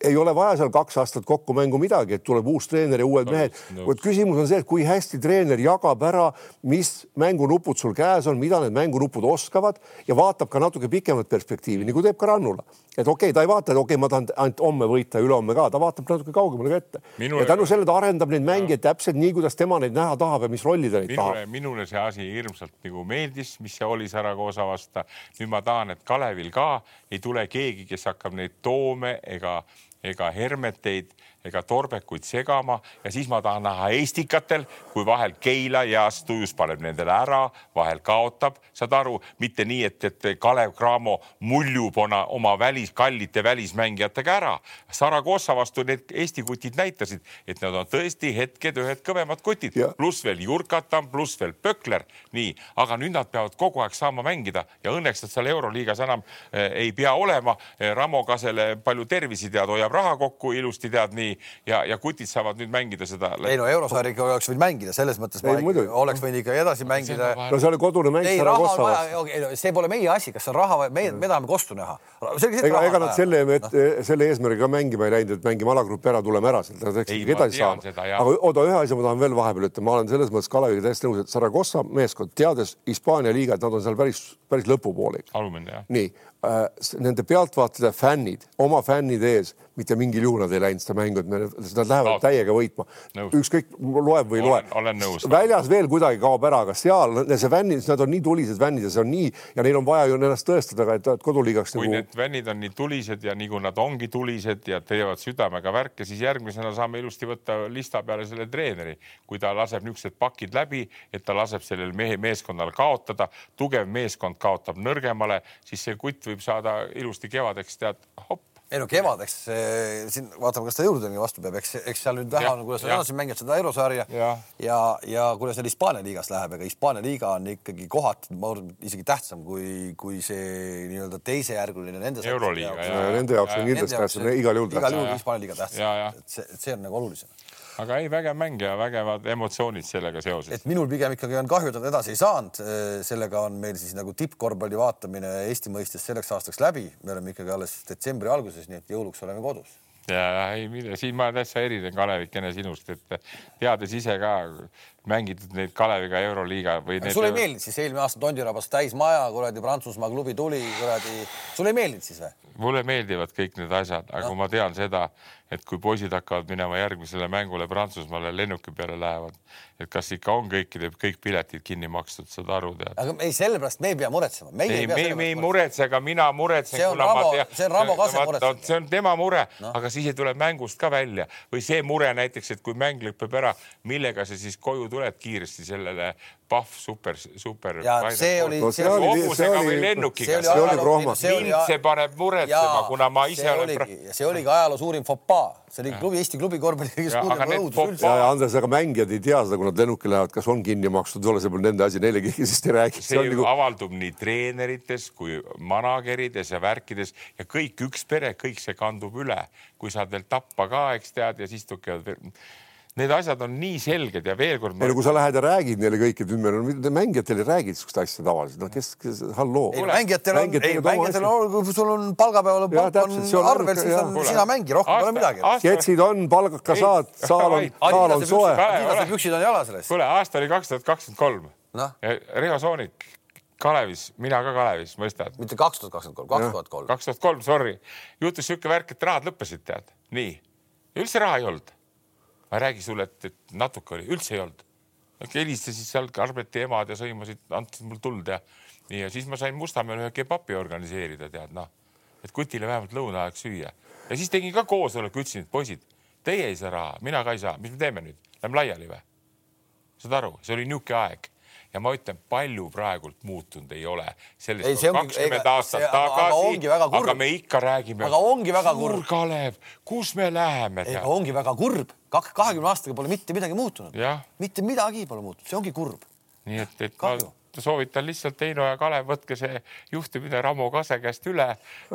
ei ole vaja seal kaks aastat kokku mängu midagi, et tuleb uus treener ja uued no, mehed no.. vot küsimus on see, et kui hästi treener jagab ära, mis mängunupud sul käes on, mida need mängunupud oskavad ja vaatab ka natuke pikemat perspektiivi, nagu teeb ka Rannula. Et okei okay,, ta ei vaata, et okei okay,, ma tahan ainult homme võita ja ülehomme ka, ta vaatab natuke kaugemale ka ette. ja tänu sellele ta arendab neid mängijaid täpselt nii, kuidas tema neid näha tahab ja mis rolli ta neid minule, tahab. minule see asi hirmsalt nagu meeldis, mis see oli Saragosa vastu. nüüd ma tahan, et Kalevil ka ei tule keegi, kes hakkab neid toome ega ega hermeteid ega torbekuid segama ja siis ma tahan näha Eestikatel, kui vahel Keila ja Stujus paneb nendele ära, vahel kaotab, saad aru, mitte nii, et, et Kalev Cramo muljub ona, oma välis, kallite välismängijatega ära. Saragossa vastu need Eesti kutid näitasid, et nad on tõesti hetked ühed kõvemad kutid, pluss veel Jurkatan, pluss veel Pökler, nii, aga nüüd nad peavad kogu aeg saama mängida ja õnneks nad seal Euroliigas enam äh, ei pea olema. Ramo Kasele palju tervisi tead, hoiab raha kokku ilusti tead nii ja, ja kutid saavad nüüd mängida seda. ei no eurosarja ikka oleks võinud mängida, selles mõttes ei, ma ikka, oleks võinud ikka edasi mängida. no see oli kodune mäng Saragossa vastu. see pole meie asi, kas see on raha või meie, me tahame kostu näha. ega, ega nad selle no., selle eesmärgiga mängima ei läinud, et mängime alagrupi ära, tuleme ära sealt, nad läksid edasi saama. aga oota, ühe asja ma tahan veel vahepeal ütelda, ma olen selles mõttes Kaleviga täiesti nõus, et Saragossa meeskond, teades Hispaania liigat, nad on seal päris, päris lõpupoole. nii äh,, nende pealtvaatajate fännid oma fännide ees mitte mingil juhul nad ei läinud seda mängu, et me, nad lähevad no. täiega võitma. ükskõik, loeb või ei loe. väljas veel kuidagi kaob ära, aga seal see fännid, nad on nii tulised fännid ja see on nii ja neil on vaja ju ennast tõestada ka, et koduliigaks. kui nagu... need fännid on nii tulised ja nagu nad ongi tulised ja teevad südamega värke, siis järgmisena saame ilusti võtta lista peale selle treeneri, kui ta laseb niisugused pakid läbi, et ta laseb sellel mehe meeskonnal kaotada, tugev meeskond kaotab nõrgemale, siis see kutt võib saada ilusti kevadeks tead hopp. Ei no kevadeks siin vaatame, kas ta jõududeni vastu peab, eks, eks seal nüüd näha on, kuidas nad edasi mängivad seda eurosarja. Ja, ja, ja kuidas neil Hispaania liigas läheb, ega Hispaania liiga on ikkagi kohati, ma arvan, isegi tähtsam kui, kui see nii-öelda teisejärguline nende. euroliiga. Nende jaoks on kindlasti tähtsam, igal juhul. igal juhul Hispaania liiga tähtsam, et see, see on nagu olulisem aga ei, vägev mäng ja vägevad emotsioonid sellega seoses. et minul pigem ikkagi on kahju, et nad edasi ei saanud. sellega on meil siis nagu tippkorvpalli vaatamine Eesti mõistes selleks aastaks läbi. me oleme ikkagi alles detsembri alguses, nii et jõuluks oleme kodus ja ei, siin ma täitsa erinen Kalevikene sinust, et teades ise ka mängitud neid Kaleviga Euroliiga või. sulle ei meeldinud siis eelmine aasta Tondirabas täismaja, kuradi Prantsusmaa klubi tuli, kuradi, sulle ei meeldinud siis või? mulle meeldivad kõik need asjad, aga no. ma tean seda, et kui poisid hakkavad minema järgmisele mängule Prantsusmaale lennuki peale lähevad, et kas ikka on kõikide, kõik piletid kinni makstud, saad aru tead. aga ei, sellepärast me ei pea muretsema. ei, me, me, me ei muretse, aga mina muretsen. see on Ramo, see on Ramo Kase muretseda. see on tema mure no., aga siis ei tule mängust ka välja või see mure näiteks, et kui mäng lõpeb ära, millega sa siis koju tuled kiiresti sellele pahv super, super. ja see oli. hobusega või lennukiga. see oli prohma. mind see paneb muretsema, kuna ma ise olen. see oligi ajaloo suurim fopaa see oli klubi, Eesti klubi korvpalli kõige suurem õudus üldse. ja Andres, aga mängijad ei tea seda, kui nad lennukile lähevad, kas on kinni makstud või ei ole, see pole nende asi, neile keegi siis ei räägi. see, see nagu... avaldub nii treenerites kui managerides ja värkides ja kõik üks pere, kõik see kandub üle, kui saad veel tappa ka, eks tead, ja siis tukevad Need asjad on nii selged ja veel kord ei no kui sa lähed ja räägid neile kõike, et nüüd meil on, mängijatel ei räägi niisugust asja tavaliselt, noh, kes, kes, halloo. mängijatel on, ei mängijatel on, kui sul on palgapäeval palk on arvel, siis on sina mängi, rohkem ei ole midagi. sketšid on, palgad ka saad, saal on, saal on soe. Püksid on jalas sellest. kuule, aasta oli kaks tuhat kakskümmend kolm. Riho Soonik Kalevis, mina ka Kalevis, mõistad? mitte kaks tuhat kakskümmend kolm, kaks tuhat kolm. kaks tuhat kolm, sorry. juhtus niisugune värk, et rahad lõppesid, tead, nii. üldse raha ei olnud ma ei räägi sulle, et, et natuke oli, üldse ei olnud. helistasid seal Karbeti emad ja sõimasid, andsid mul tuld ja ja siis ma sain Mustamäel ühe kebapi organiseerida, tead noh. et kutile vähemalt lõuna aeg süüa ja siis tegin ka koosoleku, ütlesin, et poisid, teie ei saa raha, mina ka ei saa, mis me teeme nüüd, lähme laiali või? saad aru, see oli niisugune aeg ja ma ütlen, palju praegult muutunud ei ole. sellest on kakskümmend aastat tagasi, aga me ikka räägime. aga ongi väga kurb. Kalev, kus me läheme? ei, ongi väga kurb, kahekümne aastaga pole mitte midagi muutunud. mitte midagi pole muutunud, see ongi kurb. nii et, et Kahju. ma soovitan lihtsalt Heino ja Kalev, võtke see juhtimine Ramo Kase käest üle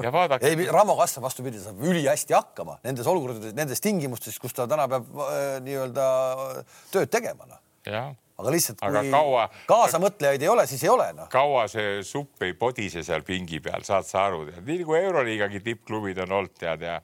ja vaadake. ei, Ramo saab vastupidi, saab ülihästi hakkama nendes olukordades, nendes tingimustes, kus ta täna peab äh, nii-öelda tööd tegema no.. Aga lihtsalt, kui kaua, kaasamõtlejaid ei ole, siis ei ole noh. kaua see supp ei podise seal pingi peal, saad sa aru, nii nagu Euroliigagi tippklubid on olnud, tead ja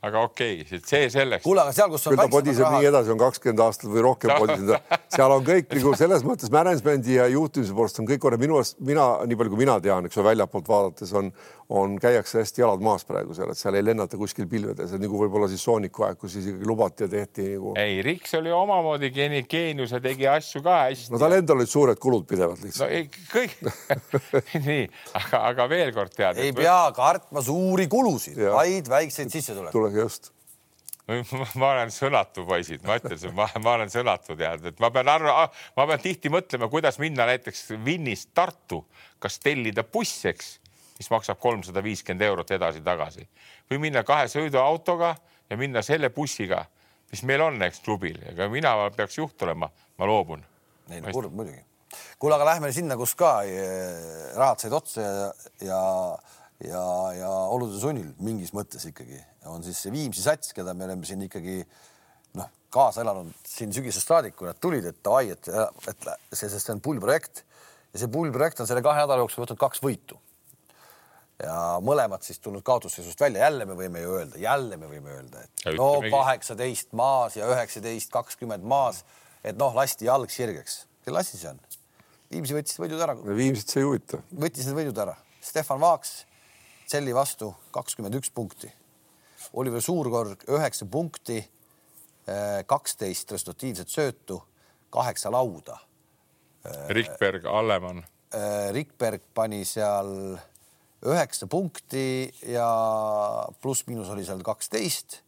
aga okei okay,, see selleks. kuule, aga seal, kus on. küll ta podiseb rahad... nii edasi, on kakskümmend aastat või rohkem podisenud. seal on kõik nagu selles mõttes management'i ja juhtimise poolest on kõik korras. minu arust mina, nii palju kui mina tean, eks ole, väljapoolt vaadates on, on, käiakse hästi jalad maas praegu seal, et seal ei lennata kuskil pilvedes, et nagu võib-olla siis Sooniku aeg, kus isegi lubati ja tehti nagu. ei, Riks oli omamoodi geeni, geenius ja tegi asju ka hästi. no tal endal olid suured kulud pidevalt lihtsalt. no ei, kõik *laughs* nii, aga, aga veel kord tead. ei pea kartma suuri kulusid, vaid väikseid sissetulekuid. Just. Ma olen sõnatu, poisid, ma ütlesin, ma, ma olen sõnatu, tead, et ma pean arva, ma pean tihti mõtlema, kuidas minna näiteks Vinnist Tartu, kas tellida buss, eks mis maksab kolmsada viiskümmend eurot edasi-tagasi. Või minna kahe sõiduautoga ja minna selle bussiga, mis meil on, eks klubil, ega mina peaks juht olema, ma loobun. ei no kurb muidugi. kuule, aga lähme sinna, kus ka eh, rahad said otsa ja, ja ja, ja olude sunnil mingis mõttes ikkagi on siis see Viimsi sats, keda me oleme siin ikkagi noh, kaasa elanud siin sügisest saadik, kui nad tulid, et davai, et, et see, sest see on pullprojekt ja see pullprojekt on selle kahe nädala jooksul võtnud kaks võitu ja mõlemad siis tulnud kaotusseisust välja, jälle me võime ju öelda, jälle me võime öelda, et no kaheksateist maas ja üheksateist, kakskümmend maas, et noh, lasti jalg sirgeks. kelle asi see on? Viimsi võttis võidud ära. Viimsit see ei huvita. võttis need võidud ära. Stefan Vaaks, Tselli vastu kakskümmend üks punkti. Oliver Suurkorg üheksa punkti, eh, kaksteist resultatiivset söötu, kaheksa lauda. Rikberg, Allemann. Eh, Rikberg pani seal üheksa punkti ja pluss-miinus oli seal kaksteist.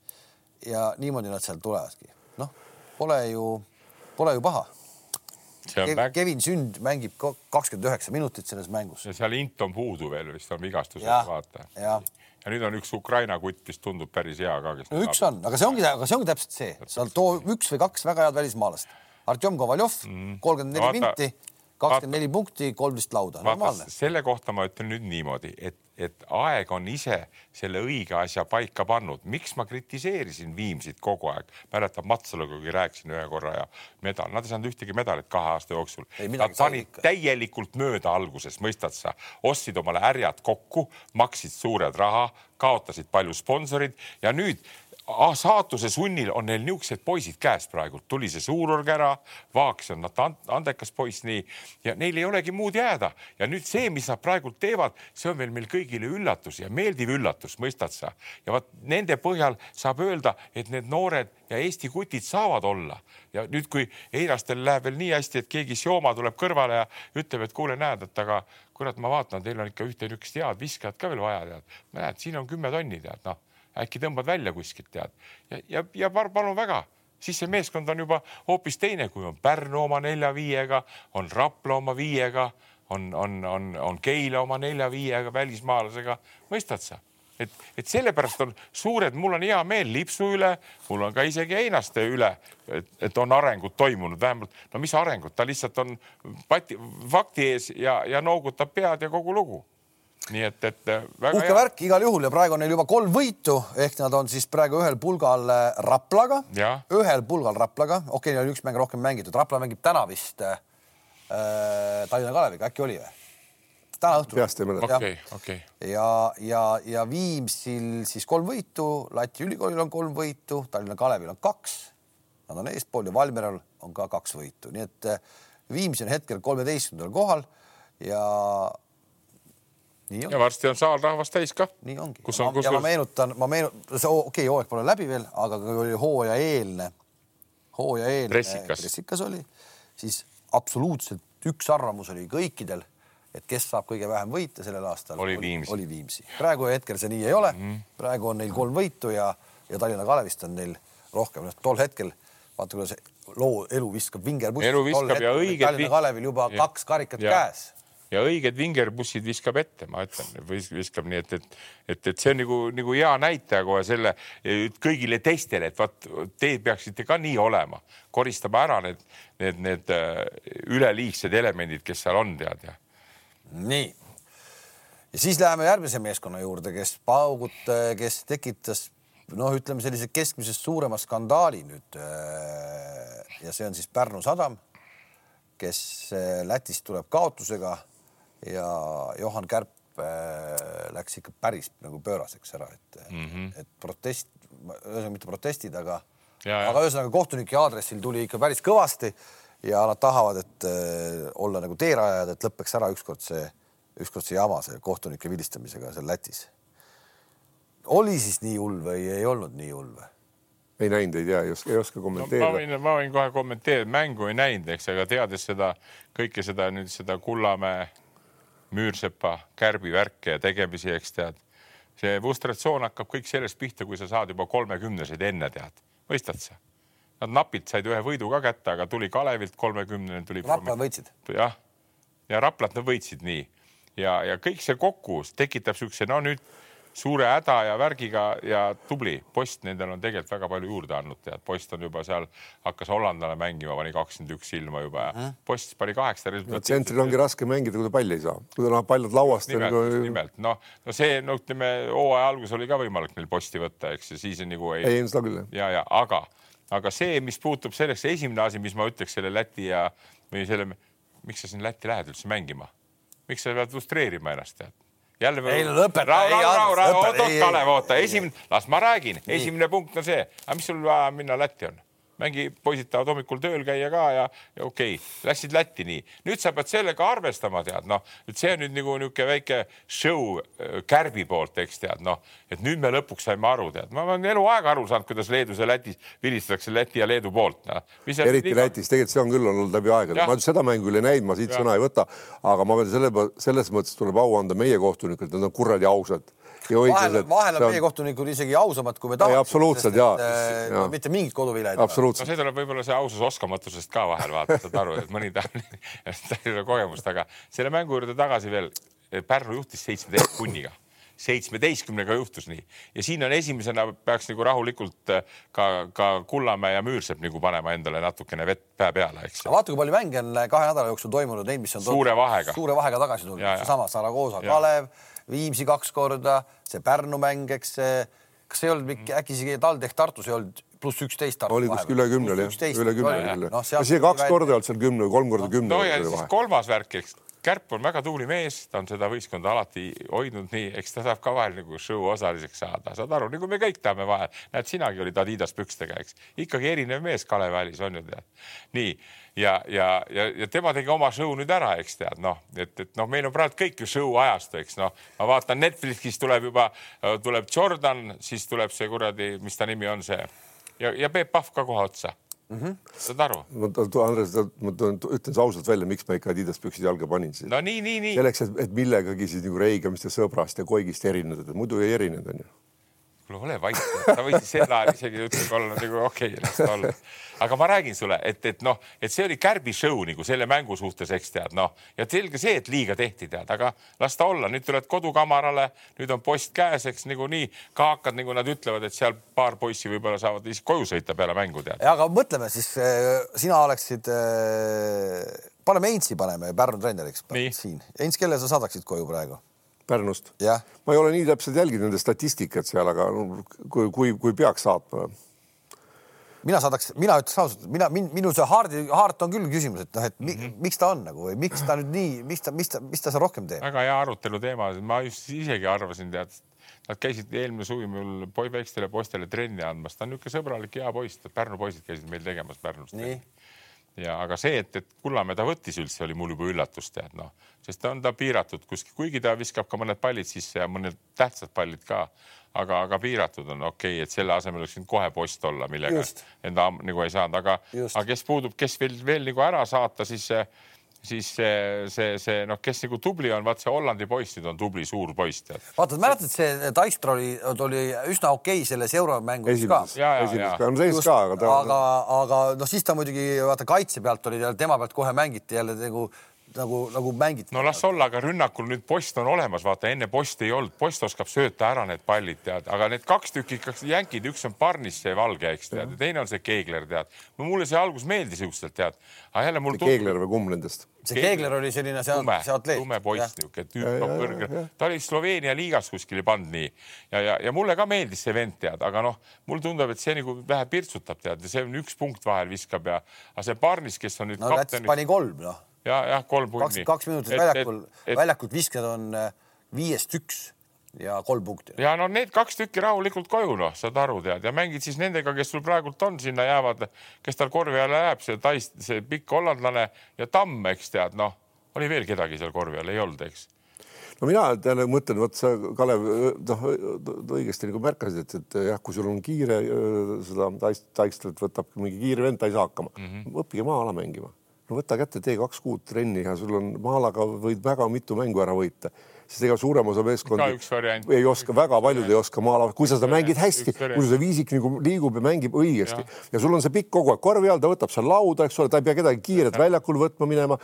ja niimoodi nad sealt tulevadki. noh, pole ju, pole ju paha. Kev, väg... Kevin Sünd mängib kakskümmend üheksa minutit selles mängus. ja seal int on puudu veel vist on vigastused, vaata. Ja nüüd on üks Ukraina kutt, mis tundub päris hea ka. no üks on, aga see ongi, aga see ongi täpselt see, seal too üks või kaks väga head välismaalast. Artjom Kovaljov, mhm. kolmkümmend neli minti kakskümmend neli punkti, kolmteist lauda, normaalne. selle kohta ma ütlen nüüd niimoodi, et, et aeg on ise selle õige asja paika pannud. miks ma kritiseerisin Viimsit kogu aeg? mäletab Matsaluga rääkisin ühe korra ja medal, nad ei saanud ühtegi medalit kahe aasta jooksul. Nad panid täielikult mööda alguses, mõistad sa, ostsid omale härjad kokku, maksid suured raha, kaotasid palju sponsorid ja nüüd saatuse sunnil on neil niisugused poisid käes praegult, tuli see suurorg ära, Vaaks on nad andekas poiss, nii ja neil ei olegi muud jääda ja nüüd see, mis nad praegult teevad, see on veel meil kõigile üllatus ja meeldiv üllatus, mõistad sa? ja vot nende põhjal saab öelda, et need noored ja Eesti kutid saavad olla ja nüüd, kui Einastel läheb veel nii hästi, et keegi Sioma tuleb kõrvale ja ütleb, et kuule, näed, et aga kurat, ma vaatan, teil on ikka ühte niisugust head viskajat ka veel vaja, tead. näed, siin on kümme tonni, tead, noh äkki tõmbad välja kuskilt tead. Ja, ja, ja palun väga, siis see meeskond on juba hoopis teine, kui on Pärnu oma nelja-viiega, on Rapla oma viiega, on, on, on, on Keila oma nelja-viiega välismaalasega, mõistad sa? et, et sellepärast on suured, mul on hea meel Lipsu üle, mul on ka isegi Einaste üle, et, on arengud toimunud, vähemalt no mis arengud, ta lihtsalt on pati, fakti ees ja, ja noogutab pead ja kogu lugu nii et, et äh, väga uhke hea. värk igal juhul ja praegu on neil juba kolm võitu ehk nad on siis praegu ühel pulgal äh, Raplaga, ühel pulgal Raplaga, okei okay,, neil on üks mäng rohkem mängitud, Rapla mängib täna vist äh, äh Tallinna Kaleviga, äkki oli või? täna õhtul. peast ei mäleta. okei, okei. ja, ja, ja Viimsil siis kolm võitu, Läti ülikoolil on kolm võitu, Tallinna Kalevil on kaks. Nad on eespool ja Valmieral on ka kaks võitu, nii et Viimsi on hetkel kolmeteistkümnendal kohal ja ja varsti on saal rahvast täis ka. nii ongi. kus on, kus ja ma meenutan, ma meenutan, see okei okay,, hooaeg pole läbi veel, aga kui oli hooajaeelne, hooajaeelne pressikas. pressikas oli, siis absoluutselt üks arvamus oli kõikidel, et kes saab kõige vähem võite sellel aastal. oli Viimsi. oli Viimsi. praegu hetkel see nii ei ole mm. -hmm. praegu on neil kolm võitu ja, ja Tallinna Kalevist on neil rohkem. noh, tol hetkel vaata, kuidas loo elu viskab vingerbuss. elu viskab ja õiged. Tallinna Kalevil juba ja, kaks karikat ja, käes ja õiged vingerbussid viskab ette, ma ütlen, viskab nii, et, et, et, et see on nagu, nagu hea näitaja kohe selle kõigile teistele, et vot te peaksite ka nii olema, koristama ära need, need, need äh, üleliigsed elemendid, kes seal on, tead ja. nii. ja siis läheme järgmise meeskonna juurde, kes paugut, kes tekitas noh, ütleme sellise keskmisest suurema skandaali nüüd. Äh, ja see on siis Pärnu sadam, kes äh, Lätist tuleb kaotusega ja Johan Kärp äh, läks ikka päris nagu pööraseks ära, et mm, -hmm. et protest, ühesõnaga mitte protestid, aga, aga ühesõnaga kohtunike aadressil tuli ikka päris kõvasti ja nad tahavad, et äh, olla nagu teerajajad, et lõpeks ära ükskord see, ükskord see jama, see kohtunike vilistamisega seal Lätis. oli siis nii hull või ei olnud nii hull või? ei näinud, ei tea, ei oska, ei oska kommenteerida no,. ma võin, ma võin kohe kommenteerida, mängu ei näinud, eks, aga teades seda kõike seda nüüd seda Kullamäe Müürsepa kärbi värke ja tegemisi, eks tead. see frustratsioon hakkab kõik sellest pihta, kui sa saad juba kolmekümneseid enne tead, mõistad sa? Nad napilt said ühe võidu ka kätte, aga tuli Kalevilt kolmekümnene, tuli. Rapla võitsid. jah, ja Raplat nad võitsid nii ja, ja kõik see kokku tekitab siukse, no nüüd suure häda ja värgiga ja tubli. Post nendel on tegelikult väga palju juurde andnud, tead, Post on juba seal, hakkas hollandlane mängima, pani kakskümmend üks silma juba ja. Post pani kaheksa. no tsentril ongi raske mängida, kui ta palli ei saa, kui ta läheb paljalt lauast. nimelt nagu..., nimelt noh, no see no ütleme, hooaja alguses oli ka võimalik neil Posti võtta, eks ju, siis nagu ei. ei, seda küll. ja, ja aga, aga see, mis puutub sellesse, esimene asi, mis ma ütleks selle Läti ja või selle, miks sa sinna Lätti lähed üldse mängima? miks sa pead frustreerima ennast, tead? Jälle. ei no lõpeta. rahu, rahu, rahu, oot, oot, Kalev, oota, esimene, las ma räägin, esimene punkt on see, aga mis sul vaja minna Lätti on mängi, poisid tahavad hommikul tööl käia ka ja, ja okei okay,, läksid Lätti nii. nüüd sa pead sellega arvestama, tead noh, et see on nüüd nagu niisugune väike show äh, Kärbi poolt, eks tead noh, et nüüd me lõpuks saime aru, tead, ma olen eluaeg aru saanud, kuidas Leedus ja Lätis vilistatakse Läti ja Leedu poolt no.. eriti Lätis, tegelikult see on küll olnud läbi aegade, ma seda mängu küll ei näinud, ma siit ja. sõna ei võta, aga ma pean selle, selles mõttes tuleb au anda meie kohtunikele, nad on kuradi ausad vahel, vahel on meie kohtunikud isegi ausamad, kui me tahame. absoluutselt ja, ja. No, mitte mingit koduvilet. no see tuleb võib-olla see ausus oskamatusest ka vahel vaata, saad aru, et mõni tahab, *laughs* tal ei ole kogemust, aga selle mängu juurde tagasi veel. Pärnu juhtis seitsmeteist punniga seitsmeteistkümnega juhtus nii ja siin on esimesena peaks nagu rahulikult äh, ka, ka Kullamäe ja Müürsepp nagu panema endale natukene vett pää peale, eks. vaata, kui palju mänge on kahe nädala jooksul toimunud, neid, mis on suure vahega, suure vahega tagasi tulnud, seesama Saragosa, Kalev Viimsi kaks korda, see Pärnu mäng, eks see, kas ei olnud mingi äkki isegi TalTech Tartus ei olnud pluss üksteist. oli kuskil üle kümne oli jah, üle kümne küll no,. isegi kaks korda ei olnud seal kümne või kolm korda kümne. no ja siis kolmas värk, eks Kärp on väga tubli mees, ta on seda võistkonda alati hoidnud nii, eks ta saab ka vahel nagu show osaliseks saada, saad aru, nagu me kõik tahame vahel. näed, sinagi olid Adidas pükstega, eks, ikkagi erinev mees Kalev Välis on ju tead. nii ja, ja, ja, ja tema tegi oma show nüüd ära, eks tead, noh, et, et noh, meil on praegu kõik ju show ajastu, eks noh, ma vaatan Netflixis tuleb juba, tuleb Jordan, siis tuleb see kuradi, mis ta nimi on, see ja, ja Peep Pahv ka kohe otsa mm. -hmm. saad aru? ma, Andres, ma ütlen ausalt välja, miks ma ikka Adidas püksid jalga panin. no nii, nii, nii. selleks, et, et millegagi siis nagu reigamist ja sõbrast ja koigist erineda, muidu ei erinenud, onju kuule, ole vait, sa võisid sel ajal isegi ütleme olla nagu okei okay,, las ta olla. aga ma räägin sulle, et, et noh, et see oli Kärbi show nagu selle mängu suhtes, eks tead, noh ja selge see, et liiga tehti, tead, aga las ta olla, nüüd tuled kodukamarale, nüüd on post käes, eks niikuinii ka hakkad, nagu nad ütlevad, et seal paar poissi võib-olla saavad isegi koju sõita peale mängu, tead. aga mõtleme siis, äh, sina oleksid äh,, paneme Heinzi, paneme Pärnu treeneriks siin. Heinz, kelle sa saadaksid koju praegu? Pärnust. ma ei ole nii täpselt jälginud nende statistikat seal, aga kui, kui, kui peaks saatma. mina saadaks, mina ütleks ausalt, mina, minu see haardi, haart on küll küsimus, et noh, et mi, mm -hmm. miks ta on nagu või miks ta nüüd nii, miks ta, mis ta, mis ta seal rohkem teeb? väga hea arutelu teema, ma just isegi arvasin, tead, nad käisid eelmine suvi mul väikestele poistele trenni andmas, ta on niisugune sõbralik, hea poiss, Pärnu poisid käisid meil tegemas Pärnus. nii ja aga see, et, et Kullamäe ta võttis üldse, oli mul juba üllatus, tead noh, sest ta on ta piiratud kuskil, kuigi ta viskab ka mõned pallid sisse ja mõned tähtsad pallid ka, aga, aga piiratud on okei okay,, et selle asemel oleks võinud kohe post olla, millega Just. enda nagu ei saanud, aga, aga kes puudub, kes veel veel nagu ära saata, siis siis see, see, see noh, kes nagu tubli on, vaat see Hollandi poiss nüüd on tubli suur poiss tead. vaata, mäletad, see Dijkstra oli, oli üsna okei okay selles euromängus ka. esimeses ka, aga ta. aga, aga noh, siis ta muidugi vaata kaitse pealt oli, tema pealt kohe mängiti jälle nagu nagu, nagu mängiti. no las olla, aga rünnakul nüüd post on olemas, vaata enne posti ei olnud, post oskab sööta ära need pallid, tead, aga need kaks tükki ikkagi jänkid, üks on Barnis see valge, eks tead, ja teine on see Keegler, tead. mulle see algus meeldis siukselt, tead. aga jälle mul. Keegler või kumb nendest? see Keegler oli selline see, see atleet. tume poiss niisugune, tüüp on kõrge, ta oli Sloveenia liigas kuskil ei pannud nii ja, ja, ja mulle ka meeldis see vend tead, aga noh, mulle tundub, et see nagu vähe pirtsutab tead ja see on üks punkt vahel viskab ja, aga see Barnis, kes on nüüd no, kapten. pani kolm noh ja, jah, kolm punni. kaks minutit väljakul, väljakult viskad on äh, viiest üks ja kolm punkti. ja no need kaks tükki rahulikult koju, noh, saad aru, tead, ja mängid siis nendega, kes sul praegult on, sinna jäävad, kes tal korvi alla jääb, see tais, see pikk hollandlane ja Tamm, eks tead, noh, oli veel kedagi seal korvi all, ei olnud, eks no mina jälle mõtlen, vot sa, Kalev, noh õigesti nagu märkasid, et, et jah, kui sul on kiire seda taistlat võtab mingi kiire vend, ta ei saa hakkama mm. -hmm. õppige maa-ala mängima no võta kätte, tee kaks kuud trenni ja sul on Malaga võid väga mitu mängu ära võita, sest ega suurem osa meeskondi ei oska, väga paljud ei oska Maala, kui sa seda mängid hästi, kui see viisik nagu liigub ja mängib õigesti. Ja. ja sul on see pikk kogu aeg korvi all, ta võtab seal lauda, eks ole, ta ei pea kedagi kiirelt väljakul võtma minema.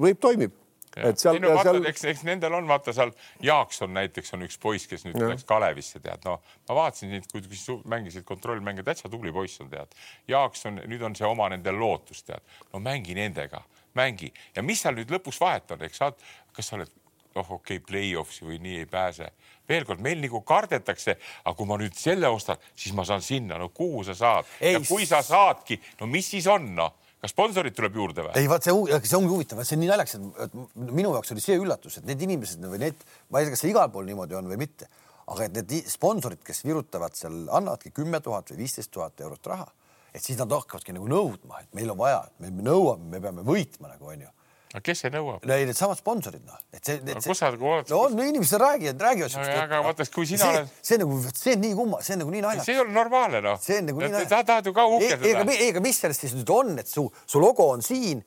võib, toimib et seal, no, vaata, seal... eks, eks nendel on, vaata seal Jaakson näiteks on üks poiss, kes nüüd ja. läks Kalevisse, tead, no ma vaatasin neid, kui mängisid kontrollmänge, täitsa tubli poiss on, tead. Jaakson, nüüd on see oma nendel lootus, tead, no mängi nendega, mängi. Ja mis seal nüüd lõpus vahet on, eks saad, kas sa oled noh, okei okay,, play-off'i või nii ei pääse. veel kord, meil nagu kardetakse, aga kui ma nüüd selle ostan, siis ma saan sinna, no kuhu sa saad? Ei, ja kui sa saadki, no mis siis on, noh kas sponsorid tuleb juurde või? ei, vaat see, see ongi huvitav, see on nii naljakas, et minu jaoks oli see üllatus, et need inimesed või need, ma ei tea, kas see igal pool niimoodi on või mitte, aga et need sponsorid, kes virutavad seal, annavadki kümme tuhat või viisteist tuhat eurot raha, et siis nad hakkavadki nagu nõudma, et meil on vaja, me nõuame, me peame võitma nagu onju aga kes see nõuab? ei, needsamad sponsorid noh, et see. kus sa nagu oled? no on no, inimesed räägivad, räägivad no,. aga vaata, kui sina oled. see nagu, see on nii kumma, see on nagu nii naljakas. see ei ole normaalne noh. see on nagu nii naljakas. sa tahad ju ka uhkendada. ei, aga, ei, aga mis sellest siis nüüd on, et su, su logo on siin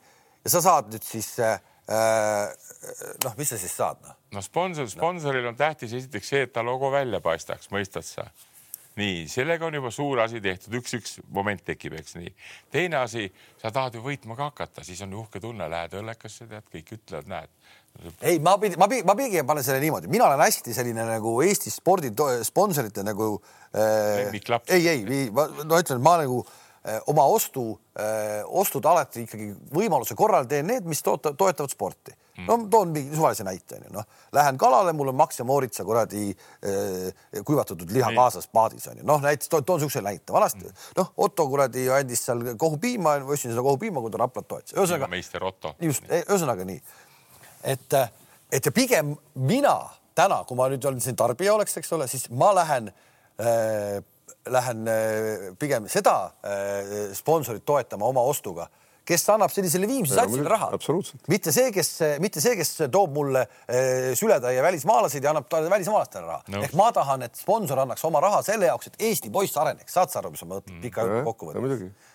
ja sa saad nüüd siis äh, noh, mis sa siis saad noh? no sponsor, sponsoril on tähtis esiteks see, et ta logo välja paistaks, mõistad sa? Nii, sellega on juba suur asi tehtud, üks-üks moment tekib, eks nii. teine asi, sa tahad ju võitma ka hakata, siis on uhke tunne, lähed õllekasse, tead, kõik ütlevad, näed. ei, ma pidin, ma pidin, ma pigem panen selle niimoodi, mina olen hästi selline nagu Eesti spordi sponsorite nagu äh,. ei, ei, ma no ütlen, ma nagu äh, oma ostu äh,, ostud alati ikkagi võimaluse korral teen need, mis toota, toetavad sporti no toon mingi suvalise näite onju, noh, lähen kalale, mul on Max ja Mooritsa kuradi eh, kuivatatud liha kaasas paadis onju, noh näiteks toon, toon siukse näite, vanasti mm. noh, Otto kuradi andis seal kohupiima, ma ostsin seda kohupiima, kui ta Raplat toetas, ühesõnaga. meister Otto. just, ühesõnaga nii, et, et ja pigem mina täna, kui ma nüüd olen siin tarbija oleks, eks ole, siis ma lähen äh, lähen äh, pigem seda äh, sponsorit toetama oma ostuga kes annab sellisele Viimsi satsile raha. mitte see, kes, mitte see, kes toob mulle äh, sületäie välismaalaseid ja annab välismaalastele raha no.. ehk ma tahan, et sponsor annaks oma raha selle jaoks, et Eesti poiss areneks, saad sa aru, mis ma mõtlen mm. pika mm. kokkuvõttes?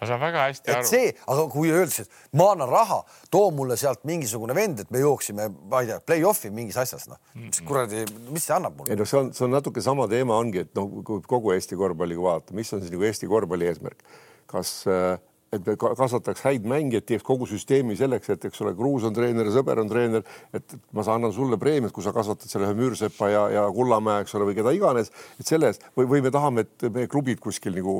ma saan väga hästi et aru. see, aga kui öeldakse, et ma annan raha, too mulle sealt mingisugune vend, et me jooksime, ma ei tea, play-off'i mingis asjas, noh mm -mm., kuradi, mis see annab mulle? ei noh, see on, see on natuke sama teema ongi, et noh, kui kogu Eesti korvpalli vaadata, mis on siis nagu Eesti korvpalli eesmärk, kas äh, et me kasvataks häid mängijaid, teeks kogu süsteemi selleks, et eks ole, Kruus on treener sõber on treener, et ma annan sulle preemiat, kui sa kasvatad selle ühe Müürsepa ja, ja Kullamäe, eks ole, või keda iganes, et selle eest või, või me tahame, et meie klubid kuskil nagu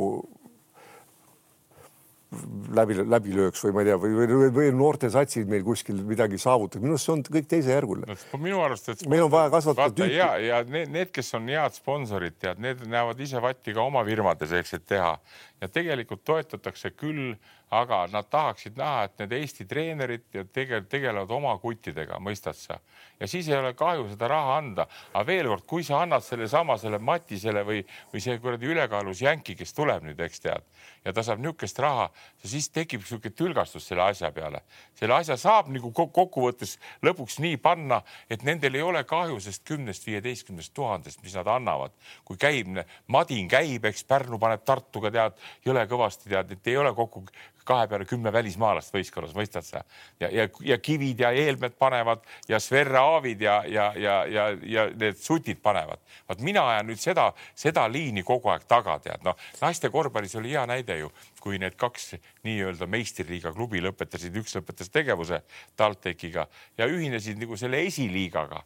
läbi, läbi lööks või ma ei tea, või, või, või noortesatsid meil kuskil midagi saavutaks, minu arust see on kõik teisejärguline no,. minu arust, et meil on vaja kasvatada tüüpi. ja, ja need, need, kes on head sponsorid, tead, need näevad ise vatti ka oma firmades, eks, et teha ja tegelikult toetatakse küll aga nad tahaksid näha, et need Eesti treenerid ja tegel, tegelevad oma kuttidega, mõistad sa? ja siis ei ole kahju seda raha anda. aga veel kord, kui sa annad sellesama selle Matisele või, või see kuradi ülekaalus jänki, kes tuleb nüüd, eks tead, ja ta saab niisugust raha, siis tekib niisugune tülgastus selle asja peale. selle asja saab nagu kokkuvõttes lõpuks nii panna, et nendel ei ole kahju sest kümnest, viieteistkümnest tuhandest, mis nad annavad. kui käib, Madin käib, eks Pärnu paneb Tartuga tead jõle kõvasti tead, et ei ole kokku kahe peale kümme välismaalast võistkonnas, mõistad sa? ja, ja, ja Kivid ja Eelmed panevad ja Sverre Aavid ja, ja, ja, ja, ja need sutid panevad. vaat mina ajan nüüd seda, seda liini kogu aeg taga, tead, noh, naiste korvpallis oli hea näide ju, kui need kaks nii-öelda meistriliiga klubi lõpetasid, üks lõpetas tegevuse TalTechiga ja ühinesid nagu selle esiliigaga.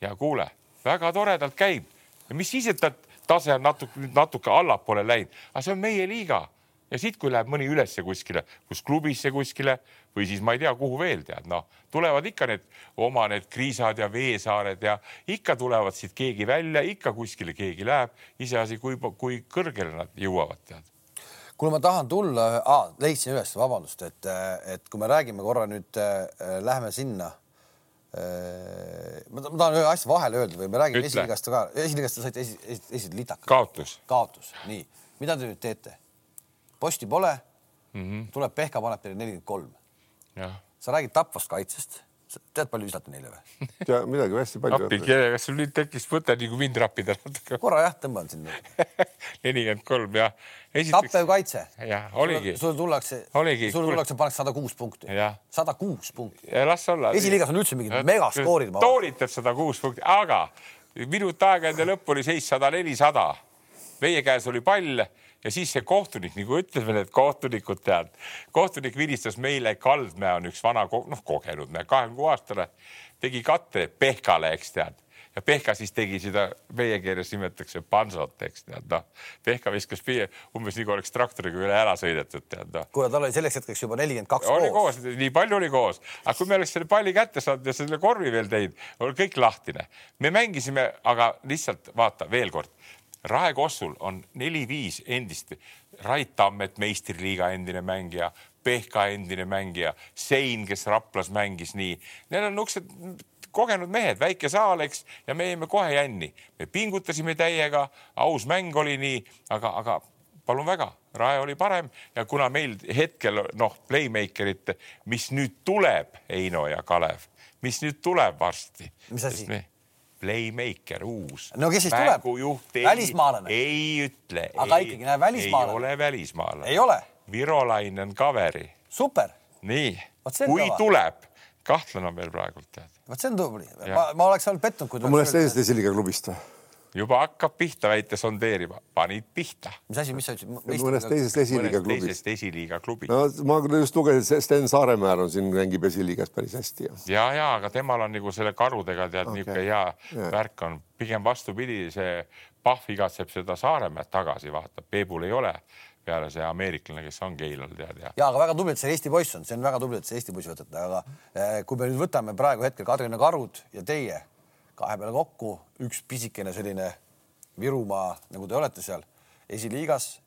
ja kuule, väga toredalt käib ja mis siis, et tase on natuke, natuke allapoole läinud, aga see on meie liiga ja siit, kui läheb mõni ülesse kuskile, kus klubisse kuskile või siis ma ei tea, kuhu veel tead, noh, tulevad ikka need oma need Kriisad ja Veesaared ja ikka tulevad siit keegi välja, ikka kuskile keegi läheb, iseasi, kui, kui kõrgele nad jõuavad, tead kuule, ma tahan tulla ah,, leidsin üles, vabandust, et, et kui me räägime korra nüüd äh,, lähme sinna äh,. ma tahan ühe asja vahele öelda või me räägime esiligast ka, esiligast te saite esi, esi, esi litaka. kaotus. kaotus, nii, mida te nüüd teete? Posti pole mm. -hmm. tuleb Pehka, paneb teile nelikümmend kolm. sa räägid tapvast kaitsest. tead, palju visati neile või? *laughs* tea midagi hästi palju. appi, kas sul nüüd tekkis mõte nagu mind rappida natuke? *laughs* korra jah, tõmban sinna *laughs* nelikümmend kolm jah. Esiteks... tappev kaitse. jah, oligi. sul tullakse, sul tullakse, pannakse sada kuus punkti. sada kuus punkti. las olla. esiliigas on üldse mingid megaskoorid. toolitab sada kuus punkti, aga minut aega enne lõppu oli seis sada nelisada. meie käes oli pall ja siis see kohtunik, nagu ütleme, need kohtunikud tead, kohtunik vilistas meile, Kaldmäe on üks vana, noh, kogenud mehe, kahekümne kuue aastane, tegi katte Pehkale, eks tead ja Pehka siis tegi seda, meie keeles nimetatakse pansot, eks tead noh. Pehka viskas piir, umbes nii kui oleks traktoriga üle ära sõidetud, tead noh. kuule, tal oli selleks hetkeks juba nelikümmend kaks koos. oli koos, nii palju oli koos, aga kui me oleks selle palli kätte saanud ja selle korvi veel teinud, oli kõik lahtine. me mängisime, aga lihtsalt vaata veel kord, Rae Kossul on neli-viis endist, Rait Tammet, meistriliiga endine mängija, Pehka endine mängija, Sein, kes Raplas mängis nii. Need on niisugused kogenud mehed, väike saal, eks, ja me jäime kohe jänni. me pingutasime täiega, aus mäng oli nii, aga, aga palun väga, Rae oli parem ja kuna meil hetkel noh, playmaker'it, mis nüüd tuleb, Heino ja Kalev, mis nüüd tuleb varsti. mis asi? Playmaker, uus. no kes siis tuleb? välismaalane? ei ütle. aga ei, ikkagi, näe välismaalane. ei ole välismaalane. ei ole? Virolainen kaveri. super. nii, kui kõva. tuleb, kahtlane on veel praegult tead. vot see on tubli, ma, ma oleks olnud pettunud, kui. mõnest teisest esiliiga klubist või? Juba hakkab pihta väite sondeerima, panid pihta. mis asi, mis sa ütlesid? mõnest teisest esiliiga klubist. teisest esiliiga klubist. no ma just lugesin, Sten Saaremäär on siin, mängib esiliigas päris hästi. ja, ja aga temal on nagu selle karudega tead okay. niisugune hea ja. värk on, pigem vastupidi, see Pahv igatseb seda Saaremäed tagasi, vaata, Peebul ei ole peale see ameeriklane, kes on Keilal tead ja. ja aga väga tubli, et see Eesti poiss on, see on väga tubli, et see Eesti poiss võtate, aga eh, kui me nüüd võtame praegu hetkel Kadrina Karud ja teie kahe peale kokku, üks pisikene selline Virumaa, nagu te olete seal esiliigas,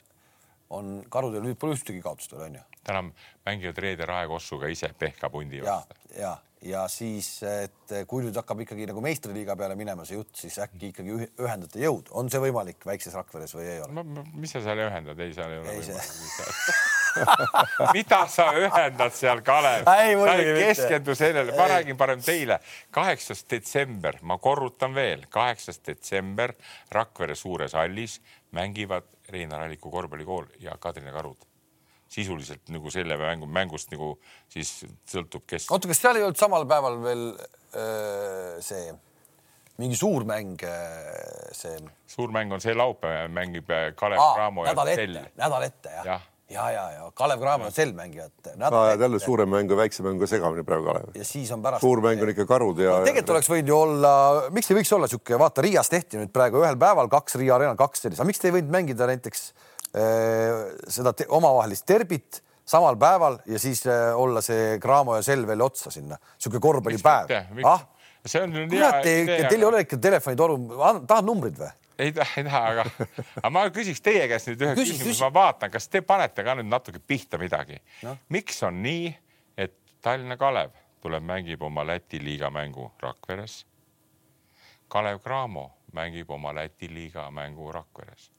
on karudel nüüd pole ühtegi kaotust veel onju. täna mängivad Reede Raekossuga ise Pehka pundi vastu. ja, ja, ja siis, et kui nüüd hakkab ikkagi nagu meistriliiga peale minema see jutt, siis äkki ikkagi ühendate jõud, on see võimalik väikses Rakveres või ei ole? mis sa seal ühendad, ei, seal ei ole ei, võimalik *laughs* *laughs* *laughs* mida sa ühendad seal, Kalev? sa ei keskendu sellele, ma räägin parem teile. kaheksas detsember, ma korrutan veel, kaheksas detsember Rakvere suures hallis mängivad Reinar Alliku korvpallikool ja Kadrina Karud sisuliselt nagu selle mängu, mängust nagu siis sõltub, kes. oota, kas seal ei olnud samal päeval veel öö, see mingi suur mäng, see? suur mäng on see laupäev, mängib Kalev Cramo ja Sell. nädal ette jah ja ja, ja, ja Kalev Cramo ja Sell mängivad. ajad jälle suure mängu ja väikse mängu segamini praegu Kalev. ja siis on pärast. suur mäng on ikka karud ja no,. tegelikult oleks võinud ju olla, miks ei võiks olla sihuke, vaata Riias tehti nüüd praegu ühel päeval kaks Riia areenal, kaks sellist, aga miks te ei võinud mängida näiteks äh, seda te, omavahelist derbit samal päeval ja siis äh, olla see Cramo ja Sell veel otsa sinna, sihuke korvpallipäev. ah, see on nüüd hea idee. Teil ei ole ikka telefonitoru, tahad numbrid või? Ei taha, ei taha, aga, aga ma küsiks teie käest nüüd ühe küsis, küsimuse, ma vaatan, kas te panete ka nüüd natuke pihta midagi no?. miks on nii, et Tallinna Kalev tuleb, mängib oma Läti liiga mängu Rakveres. Kalev Cramo mängib oma Läti liiga mängu Rakveres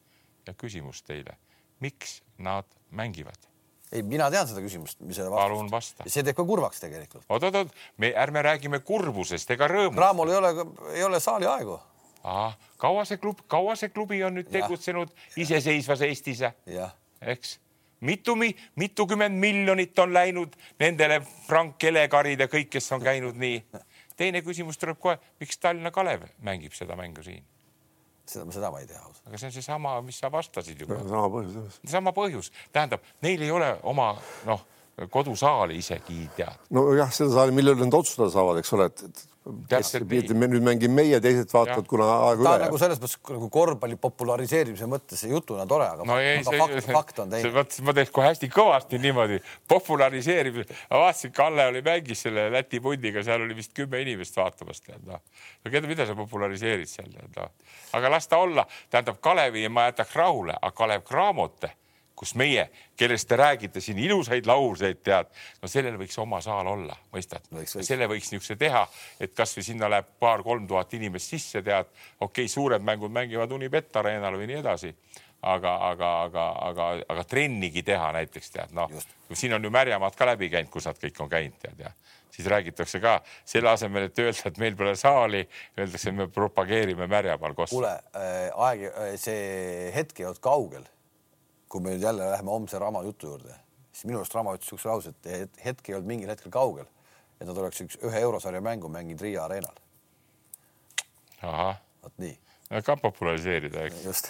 ja küsimus teile, miks nad mängivad? ei, mina tean seda küsimust, mis selle vastust. palun vasta. see teeb ka kurvaks tegelikult. oot-oot-oot, me ärme räägime kurbusest ega rõõmust. Cramol ei ole, ei ole saali aegu kaua see klub, kaua see klubi on nüüd tegutsenud iseseisvas Eestis? eks mitu, mitukümmend miljonit on läinud nendele Frank Elekarid ja kõik, kes on käinud nii. teine küsimus tuleb kohe, miks Tallinna Kalev mängib seda mängu siin? seda, seda ma ei tea. aga see on seesama, mis sa vastasid juba. sama põhjus. sama põhjus, tähendab, neil ei ole oma noh, kodusaali isegi tead. nojah, seda saali, mille üle nad otsustada saavad, eks ole, et me nüüd mängime meie, teised vaatavad, kuna aeg üle. on nagu selles mõttes nagu korvpalli populariseerimise mõttes jutuna tore, aga, no ei, aga see, fakt, fakt on teine. vot ma teeks kohe hästi kõvasti niimoodi populariseerimise. ma vaatasin, Kalle oli mängis selle Läti pundiga, seal oli vist kümme inimest vaatamas, tead noh. no keda, mida sa populariseerid seal, tead noh. aga las ta olla, tähendab Kalevi ma jätaks rahule, aga Kalev Cramote kus meie, kellest te räägite siin ilusaid lauseid, tead, no sellel võiks oma saal olla, mõistad? selle võiks niisuguse teha, et kasvõi sinna läheb paar-kolm tuhat inimest sisse, tead, okei okay,, suured mängud mängivad Unibet Arenal või nii edasi aga, aga, aga, aga, aga trennigi teha näiteks tead, noh, siin on ju märjamaad ka läbi käinud, kus nad kõik on käinud, tead ja siis räägitakse ka selle asemel, et öelda, et meil pole saali, öeldakse, me propageerime märjamaal kossu. kuule äh,, aeg, see hetk ei olnud kaugel kui me nüüd jälle läheme homse Rama jutu juurde, siis minu arust Rama ütles niisuguse lause, et hetk ei olnud mingil hetkel kaugel, et nad oleks üks ühe eurosarja mängu mänginud Riia areenal. vot nii ka populariseerida, eks. just,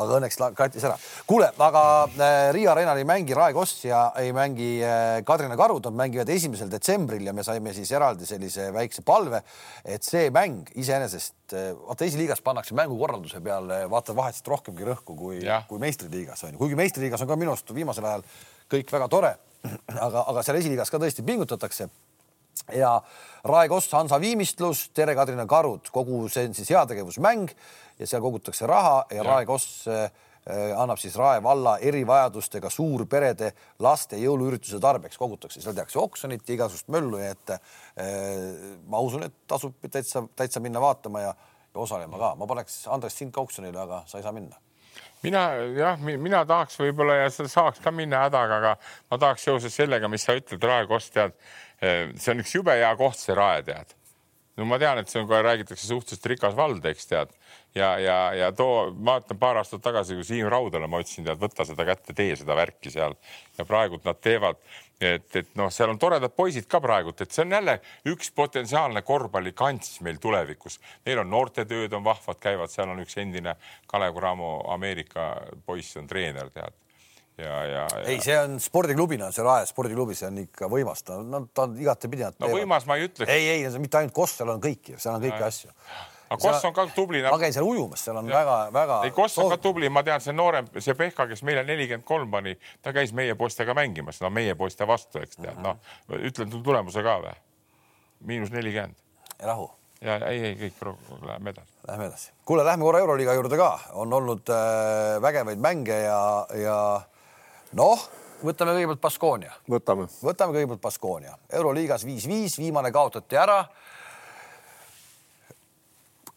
aga õnneks kattis ära. kuule, aga äh, Riia Areenal ei mängi Rae Koss ja ei mängi äh, Kadrina Karud, nad mängivad esimesel detsembril ja me saime siis eraldi sellise väikse palve, et see mäng iseenesest, äh, vaata esiliigas pannakse mängukorralduse peale vaata vahetult rohkemgi rõhku kui, kui meistriliigas on ju, kuigi meistriliigas on ka minu arust viimasel ajal kõik väga tore, *clears throat* aga, aga seal esiliigas ka tõesti pingutatakse ja Rae Koss, Hansa Viimistlus, Tere Kadrina Karud, kogu see on siis heategevusmäng ja seal kogutakse raha ja, ja. Rae Koss äh, annab siis Rae valla erivajadustega suurperede laste jõuluürituse tarbeks kogutakse, seal tehakse oksjonit ja igasugust möllu, nii et äh, ma usun, et tasub täitsa, täitsa minna vaatama ja, ja osalema ka. ma paneks Andres sind ka oksjonile, aga sa ei saa minna mina jah, mina tahaks võib-olla ja saaks ka minna hädaga, aga ma tahaks seoses sellega, mis sa ütled, Rae Kost, tead, äh, see on üks jube hea koht, see Rae, tead no ma tean, et see on ka, räägitakse suhteliselt rikas vald, eks tead. ja, ja, ja too, ma mäletan paar aastat tagasi, kui Siim Raudale ma ütlesin, tead, võta seda kätte, tee seda värki seal ja praegult nad teevad, et, et noh, seal on toredad poisid ka praegult, et see on jälle üks potentsiaalne korvpallikants meil tulevikus. Neil on noortetööd on vahvad, käivad, seal on üks endine Kalev Cramo Ameerika poiss on treener, tead ja, ja, ja. ei, see on spordiklubina, see Rae spordiklubi, see on ikka võimas, ta on, ta on igatepidi. no teevad. võimas ma ei ütleks. ei, ei, mitte ainult Koss, seal on kõiki, seal on kõiki asju. aga Koss on ka tubli. ma käin seal ujumas, seal on väga-väga. ei, Koss on ka tubli, ma tean, see noorem, see Pehka, kes meile nelikümmend kolm pani, ta käis meie poistega mängimas, no meie poiste vastu, eks tead, noh, ütlen tulemuse ka või? miinus nelikümmend. rahu ja ei, ei kõik, läheme edasi. Lähme edasi. kuule, lähme korra Euroliiga juurde ka, on olnud äh, vägevaid mänge ja, ja noh, võtame kõigepealt Baskonia. võtame. võtame kõigepealt Baskonia. euroliigas viis-viis, viimane kaotati ära.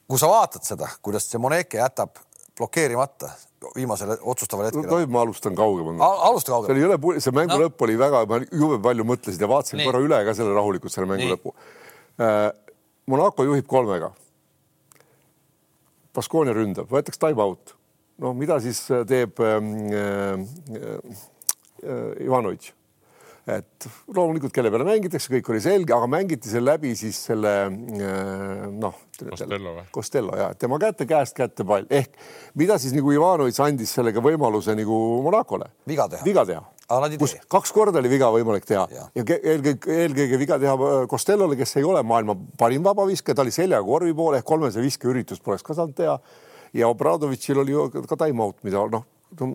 kui sa vaatad seda, kuidas see Moneke jätab blokeerimata viimasel otsustaval hetkel. tohib, ma alustan kaugemalt Al. alusta kaugemalt. seal ei ole, see mängu no. lõpp oli väga, ma jube palju mõtlesin ja vaatasin korra üle ka selle rahulikult selle mängu Nii. lõpu äh,. Monaco juhib kolmega. Baskonia ründab, võetakse time out no mida siis äh, teeb ähm, äh, äh, Ivanovitš? et loomulikult, kelle peale mängitakse, kõik oli selge, aga mängiti seal läbi siis selle äh, noh. Costello või? Costello ja tema kätte käest kätte pall. Ehk mida siis nagu Ivanovitš andis sellega võimaluse nagu Monacole? Viga teha, viga teha. Kus kaks korda oli viga võimalik teha. Ja, ja eelkõige, eelkõige viga teha Costellole, kes ei ole maailma parim vabaviskaja, ta oli seljaga korvi poole ehk kolmese viskeüritust poleks ka saanud teha ja Obradovitšil oli ju ka time out, mida noh,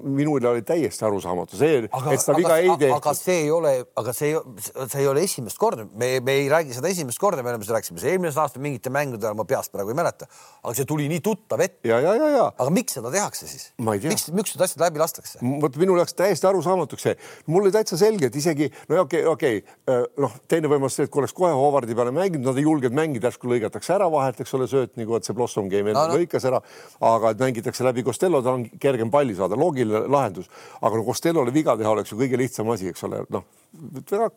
minule oli täiesti arusaamatu see, et seda viga ei tehtud. aga see ei ole, aga see, see ei ole esimest korda, me, me ei räägi seda esimest korda, me oleme seda rääkisime eelmisest aastast mingite mängude ajal, ma peast praegu ei mäleta, aga see tuli nii tuttav ette. ja, ja, ja, ja. aga miks seda tehakse siis? miks, miks need asjad läbi lastakse? vot minul läks täiesti arusaamatuks see, mul oli täitsa selge, et isegi no okei okay,, okei okay, äh, noh, teine võimalus see, et kui oleks kohe Hovardi peale mänginud, nad ei julgenud mängida, järsku lõigatakse ära vahelt, eks ole, sööt nagu, et see Blossom game no, no. lõikas ära, aga et mängitakse läbi Costello, tal on kergem palli saada, loogiline lahendus aga no Costellole viga teha oleks ju kõige lihtsam asi, eks ole, noh,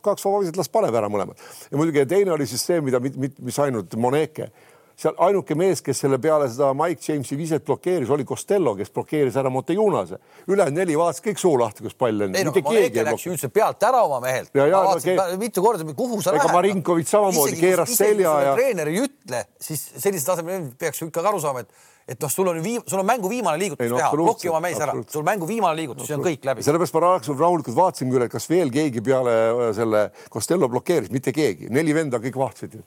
kaks vabaviset las paneb ära mõlemad. ja muidugi ja teine oli siis see, mida, mis ainult Moneke seal ainuke mees, kes selle peale seda Mike Jamesi viset blokeeris, oli Costello, kes blokeeris ära Montejunase. ülejäänud neli vaatasid kõik suu lahti, kus pall on. ei noh, Moneke läks ju üldse pealt ära oma mehelt. ma vaatasin no, mitu korda, kuhu sa lähed. ega Marinkovic samamoodi keeras selja ja. treener ei ütle, siis sellisel tasemel peaks ju ikkagi aru saama, et et noh, sul on viim-, sul on mängu viimane liigutus no, teha, ploki oma mees ära, sul mängu viimane liigutus, see on kõik läbi. sellepärast ma rahulikult vaatasin küll, et kas veel keegi peale äh, selle Costello blokeeris, mitte keegi, neli venda kõik vaatasid ju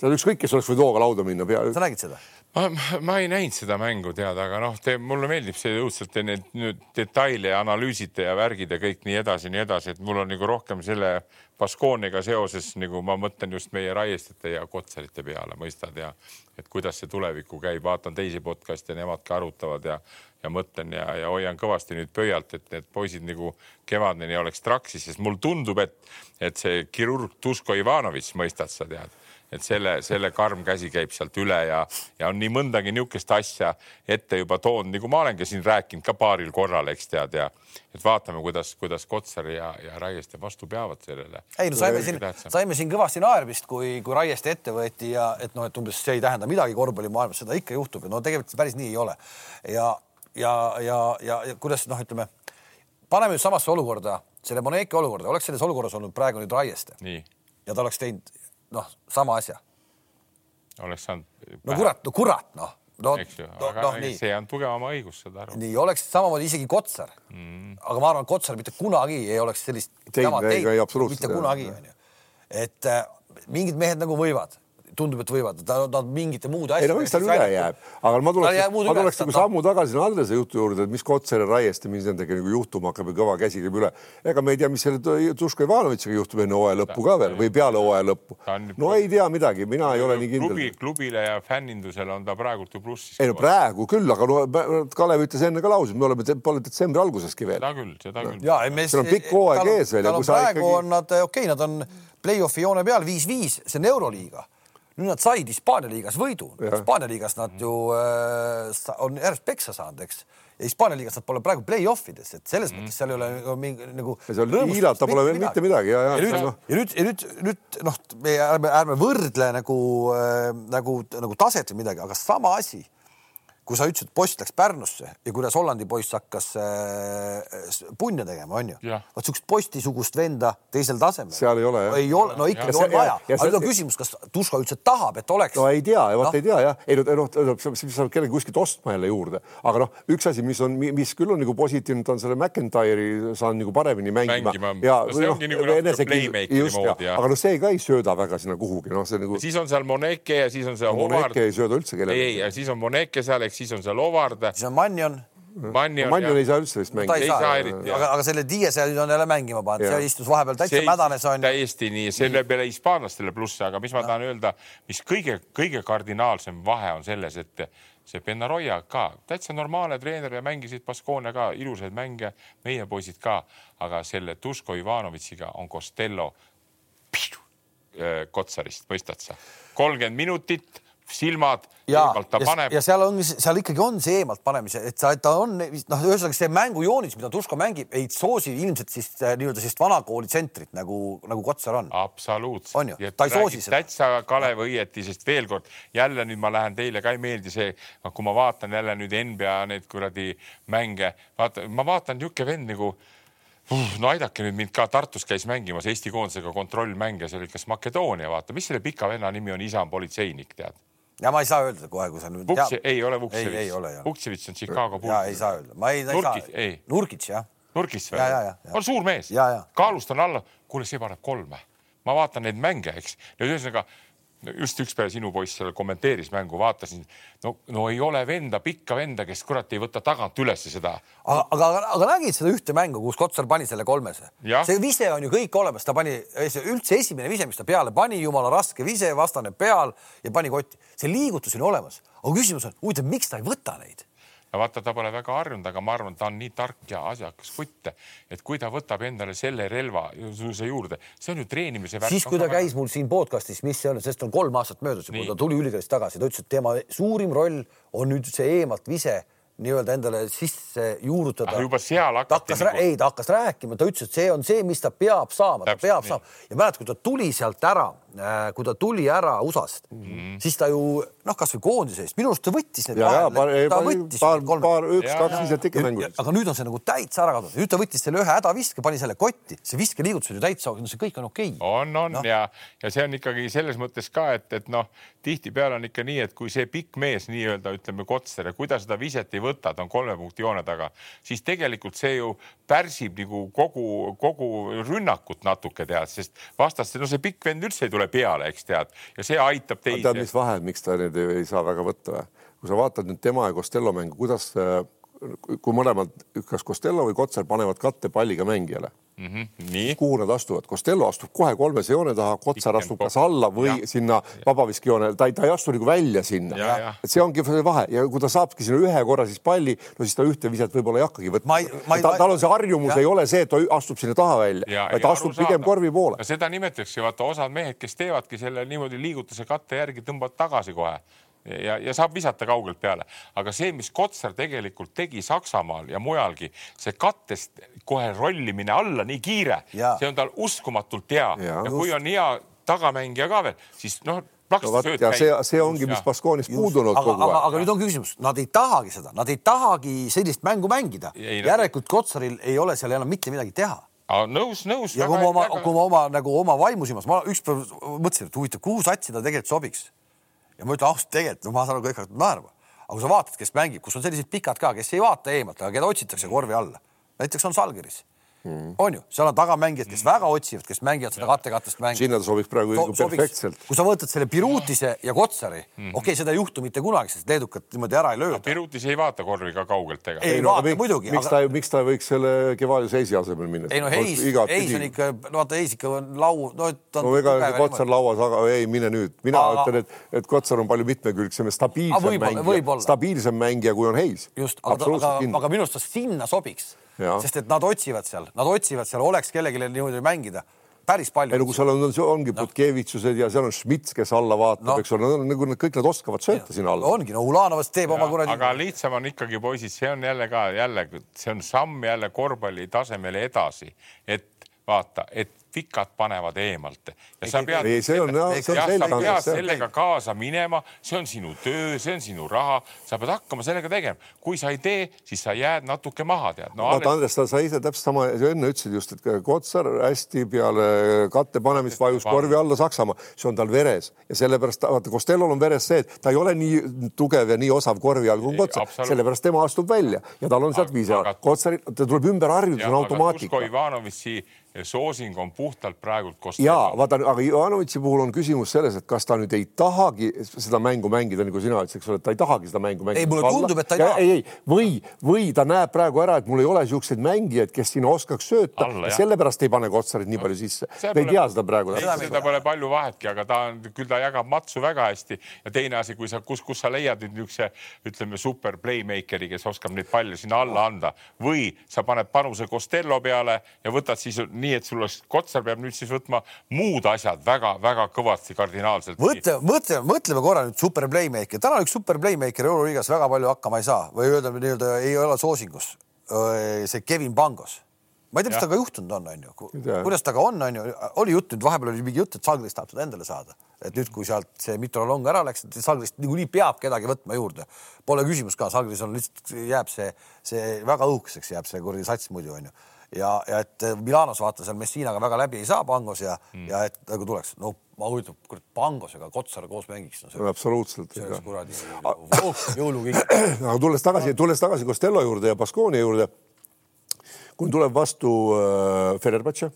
seal ükskõik, kes oleks võinud hooga lauda minna pea. sa nägid seda? Ma, ei näinud seda mängu teada, aga noh, mulle meeldib see õudselt, te neid nüüd detaile analüüsite ja värgid ja kõik nii edasi, nii edasi, et mul on nagu rohkem selle Baskooniga seoses nagu ma mõtlen just meie Raiestite ja Kotsarite peale, mõistad ja et kuidas see tulevikku käib, vaatan teisi podcast'e, nemad ka arutavad ja ja mõtlen ja, ja hoian kõvasti nüüd pöialt, et need poisid nagu kevadeni oleks traksis, sest mulle tundub, et, et see kirurg Tusko Ivanovitš, mõistad sa tead et selle, selle karm käsi käib sealt üle ja, ja on nii mõndagi niisugust asja ette juba toonud, nagu ma olengi siin rääkinud ka paaril korral, eks tead ja et vaatame, kuidas, kuidas Kotsar ja, ja Raieste vastu peavad sellele. ei no saime siin, saime siin kõvasti naermist, kui, kui Raieste ette võeti ja et noh, et umbes see ei tähenda midagi korvpallimaailmas, seda ikka juhtub ja no tegelikult päris nii ei ole. ja, ja, ja, ja, ja kuidas noh, ütleme, paneme nüüd samasse olukorda, selle Moneke olukorda, oleks selles olukorras olnud praegu nüüd Raieste. ja ta oleks teinud noh, sama asja. oleks saanud. no kurat, no kurat, noh no, no, no nii. see on tugevama õigus, saad aru. nii oleks samamoodi isegi Kotsar mm.. aga ma arvan, Kotsar mitte kunagi ei oleks sellist mitte kunagi onju. et äh, mingid mehed nagu võivad tundub, et võivad, ta, ta mingite muude asjade. ei no mis tal üle jääb, aga ma tuleks, ma tuleks nagu sammu tagasi Andrese jutu juurde, et mis Kotsar ja Raieste, mis nendega nagu juhtuma hakkab ja kõva käsi käib üle. ega me ei tea, mis selle Tuško Ivanovitšiga juhtub enne hooaja lõppu ka veel või peale hooaja lõppu. no ei tea midagi, mina ei ole nii kindel. klubi, klubile ja fännindusele on ta praegult ju plussis. ei no praegu küll, aga no Kalev ütles enne ka lause, me oleme, pole detsembri alguseski veel. seda küll, seda küll. ja, seal on pikk hooaeg ees veel. praegu on nad, okei okay,, nad on play-off'i joone peal viis-viis, see on Euroliiga nüüd nad said Hispaania liigas võidu. Hispaania liigas nad ju äh, on järjest peksa saanud, eks. ja Hispaania liigas nad pole praegu play-off ides, et selles mm. mõttes seal ei ole nagu mingi nagu. seal hiilata pole veel mitte midagi ja, ja. ja nüüd, ja nüüd, ja nüüd, nüüd noh, me ärme, ärme võrdle nagu äh,, nagu, nagu taset või midagi, aga sama asi kui sa ütlesid, poiss läks Pärnusse ja kuidas Hollandi poiss hakkas äh, punne tegema, onju. vot siukest postisugust venda teisel tasemel. seal ei ole jah. ei ole, no ikkagi ja, on vaja. aga nüüd on küsimus, kas Tuško üldse tahab, et oleks. no ei tea, vot no. ei tea jah. ei noh, noh, sa pead kellegi kuskilt ostma jälle juurde, aga noh, üks asi, mis on, mis küll on nagu positiivne, ta on selle McIntyre'i saanud nagu paremini mängima. mängima. ja no, noh, enesekindlus, just, aga noh, see ka ei sööda väga sinna kuhugi, noh, see nagu. siis on seal Moneke ja siis on seal Howard. Moneke ei sööda üldse kellelegi. ei, ja siis on Moneke seal, eks siis on seal Ovard. siis on Mannion. Mannion, Mannion ei saa üldse vist mängida. ei saa eriti. aga, aga selle Diase nüüd on jälle mängima pannud, seal istus vahepeal täitsa mädanes on. täiesti nii, selle peale hispaanlastele pluss, aga mis ma ja. tahan öelda, mis kõige-kõige kardinaalsem vahe on selles, et see Benaroya ka täitsa normaalne treener ja mängisid Baskonia ka ilusaid mänge, meie poisid ka, aga selle Duško Ivanovitšiga on Costello äh, Kotsarist, mõistad sa? kolmkümmend minutit silmad, eemalt ta paneb. ja seal on, seal ikkagi on see eemalt panemise, et sa, et ta on noh, ühesõnaga see mängujoonis, mida Tuško mängib, ei soosi ilmselt siis äh, nii-öelda sellist vanakooli tsentrit nagu, nagu Kotsar on. absoluutselt. ju, ta ei soosi seda. täitsa Kalev õieti, sest veel kord jälle nüüd ma lähen teile ka ei meeldi see, noh, kui ma vaatan jälle nüüd NBA neid kuradi mänge, vaata, ma vaatan niisugune vend nagu no aidake nüüd mind ka, Tartus käis mängimas Eesti koondisega kontrollmänge, see oli kas Makedoonia, vaata, mis selle pika venna nimi on, isa on politseinik, tead ja ma ei saa öelda kohe, kui sa nüüd. Vuksi, ei ole Vuksevits. Vuksevits on Chicago Bulls. ja ei saa öelda, ma ei, ei Nurkit, saa. Nurkits jah. Nurkis või? on suur mees. kaalust on alla, kuule, see paneb kolme. ma vaatan neid mänge, eks. nüüd ühesõnaga just üks päev sinu poiss seal kommenteeris mängu, vaatasin, no, no ei ole venda, pikka venda, kes kurat ei võta tagant ülesse seda. aga, aga, aga nägid seda ühte mängu, kus Kotsar pani selle kolmese? see vise on ju kõik olemas, ta pani üldse esimene vise, mis ta peale pani, jumala raske vise, vastane peal ja pani kotti. see liigutus on olemas, aga küsimus on, huvitav, miks ta ei võta neid? No vaata, ta pole väga harjunud, aga ma arvan, ta on nii tark ja asjakas kutt, et kui ta võtab endale selle relva juurde, see on ju treenimise värk. siis, kui ta käis mul siin podcast'is, mis see on, sest on kolm aastat möödas, kui ta tuli ülikoolist tagasi, ta ütles, et tema suurim roll on nüüd see eemalt vise nii-öelda endale sisse juurutada ah,. juba seal hakati. Nagu... ei, ta hakkas rääkima, ta ütles, et see on see, mis ta peab saama, ta peab nii. saama ja mäletad, kui ta tuli sealt ära kui ta tuli ära USA-st mm, -hmm. siis ta ju noh, kasvõi koondise eest, minu arust ta võttis need. paar, paar, paar, paar, üks-kaks viset ikka mängu. aga nüüd on see nagu täitsa ära kadunud, nüüd ta võttis selle ühe hädaviske, pani selle kotti, see viskeliigutus on ju täitsa, see kõik on okei okay.. on, on no. ja, ja see on ikkagi selles mõttes ka, et, et noh, tihtipeale on ikka nii, et kui see pikk mees nii-öelda ütleme Kotsar ja kui ta seda viset ei võta, ta on kolme punkti joone taga, siis tegelikult see ju pärsib nagu kogu, kogu rünnakut natuke tead, sest vastastel no see pikk vend üldse ei tule peale, eks tead, ja see aitab teid. tead, mis vahe, miks ta nüüd ei saa väga võtta või? kui sa vaatad nüüd tema ja Costello mängu, kuidas, kui mõlemad, kas Costello või Kotsar panevad katte palliga mängijale mm. -hmm. kuhu nad astuvad, Costello astub kohe kolmese joone taha, Kotsar astub kas alla või ja. sinna vabaviskejoone, ta ei, ta ei astu nagu välja sinna. et see ongi see vahe ja kui ta saabki sinna ühe korra siis palli, no siis ta ühte viset võib-olla ei hakkagi võtma. Ta, tal on see harjumus, ei ole see, et ta astub sinna taha välja, vaid ta astub pigem korvi poole. seda nimetatakse, vaata osad mehed, kes teevadki selle niimoodi liigutuse katte järgi, tõmbavad tagasi kohe ja, ja saab visata kaugelt peale, aga see, mis Kotsar tegelikult tegi Saksamaal ja mujalgi, see kattest kohe rollimine alla nii kiire, see on tal uskumatult hea. Ja, ja kui on hea tagamängija ka veel, siis noh no vot ja see, see ongi, mis Baskoonis puudunud aga, kogu aeg. aga nüüd ongi küsimus, nad ei tahagi seda, nad ei tahagi sellist mängu mängida. järelikult Kotsaril ei ole seal enam mitte midagi teha. Nõus, nõus. ja kui ma oma, kui ma oma nagu oma vaimusimas, ma ükspäev mõtlesin, et huvitav, kuhu satsi ta tegelikult sobiks ja ma ütlen ausalt, tegelikult no ma saan aru, kõik hakkavad naerma, aga kui sa vaatad, kes mängib, kus on sellised pikad ka, kes ei vaata eemalt, aga keda otsitakse korvi alla, näiteks on Salgeris mm.. on ju, seal on tagamängijad, kes väga otsivad, kes mängivad seda kattekatest mängu. sinna ta sobiks praegu so, perfektselt. kui sa võtad selle Birutise ja Kotsari mm, -hmm. okei okay,, seda ei juhtu mitte kunagi, sest leedukat niimoodi ära ei lööda no,. Birutis ei vaata korvi ka kaugelt ega. ei, ei no, vaata miks, muidugi. miks aga... ta, miks ta võiks selle Kevalius Heisi asemel minna? ei no Heis, Heis on ikka, no vaata Heis ikka on lau, no ta on. no ega Kotsar lauas, aga ei mine nüüd, mina aga... ütlen, et, et Kotsar on palju mitmekülgsem ja stabiilsem mängija, stabiilsem mängija, kui on Heis. just, aga, aga, aga minu arust ta sinna sobiks sest et nad otsivad seal, nad otsivad seal, oleks kellelegi niimoodi mängida päris palju. ei no kui seal on, ongi no. Putkevitsused ja seal on Schmitz, kes alla vaatab no., eks ole, nagu nad kõik nad oskavad sööta sinna alla. ongi, no Ulanovast teeb ja, oma kuradi. aga lihtsam on ikkagi poisid, see on jälle ka jälle, see on samm jälle korvpalli tasemele edasi, et vaata, et pikad panevad eemalt ja sa pead. ei, see on, see on selge. sa pead sellega kaasa minema, see on sinu töö, see on sinu raha, sa pead hakkama sellega tegema. kui sa ei tee, siis sa jääd natuke maha, tead no,. vaata, Andres, sa ise täpselt sama, sa enne ütlesid just, et Kotsar hästi peale katte panemist vajus korvi alla Saksamaa, see on tal veres ja sellepärast vaata, Costellol on veres see, et ta ei ole nii tugev ja nii osav korvi all kui Kotsar, sellepärast tema astub välja ja tal on sealt viis ja Kotsaril, ta tuleb ümber harjuda, see on automaatika. Ivanovitši soosing on puhtalt praegult koos. ja vaata, aga Ivanovitši puhul on küsimus selles, et kas ta nüüd ei tahagi seda mängu mängida, nagu sina ütlesid, eks ole, et ta ei tahagi seda mängu mängida. ei, mulle tundub, et ta ei taha. ei, ei või, või ta näeb praegu ära, et mul ei ole niisuguseid mängijaid, kes sinna oskaks sööta Alla, ja sellepärast ei pane Kotsarit nii palju sisse. me ei tea seda praegu. seda pole palju vahetki, aga ta on, küll ta jagab matsu väga hästi ja teine asi, kui sa, kus, kus sa leiad nüüd niisuguse ütleme super playmaker'i, kes oskab neid palle sinna alla anda või sa paned panuse Costello peale ja võtad siis nii, et sul oleks Kotsar peab nüüd siis võtma muud asjad väga-väga kõvasti kardinaalselt. mõtle, mõtle, mõtleme korra nüüd super playmaker, täna üks super playmaker Euroliigas väga palju hakkama ei saa või öelda nii-öelda ei ole soosingus. see Kevin Pangos. Ma ei tea, mis temaga juhtunud on, onju, kuidas temaga on, onju, oli jutt nüüd vahepeal oli mingi jutt, et Salgris tahab seda endale saada, et nüüd, kui sealt see Mitrolong ära läks, et Salgrist niikuinii peab kedagi võtma juurde. Pole küsimus ka, Salgris on lihtsalt jääb see, see väga õhukeseks jääb see kuradi sats muidu onju ja, ja et äh, Milanos vaata seal Messinaga väga läbi ei saa Pangos ja mm., ja et nagu tuleks, no ma kujutan, kurat Pangosega Kotsar koos mängiks no,. Absoluutselt. see oleks kuradi oh, jõulukink. *clears throat* aga tulles tagasi, tulles tagasi Costello juurde ja Baskonia juurde. kui tuleb vastu äh, Fenerbahce,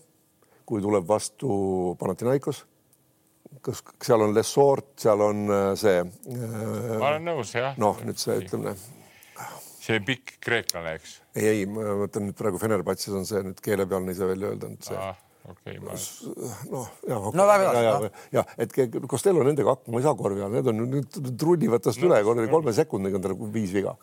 kui tuleb vastu Panathinaikos, kas seal on Lessort, seal on äh, see äh,. ma olen nõus, jah. noh, nüüd see ütleme see pikk kreeklane, eks? ei, ei, ma mõtlen nüüd praegu Fenerbahce's on see nüüd keele peal ei saa välja öelda, et see ah okei okay,, ma. noh, ja okay., no lähme edasi. ja, ja, ja, et Costello nendega hakkama ei saa korvi all, need on nüüd rullivad tast üle, kolme sekundiga on tal viis viga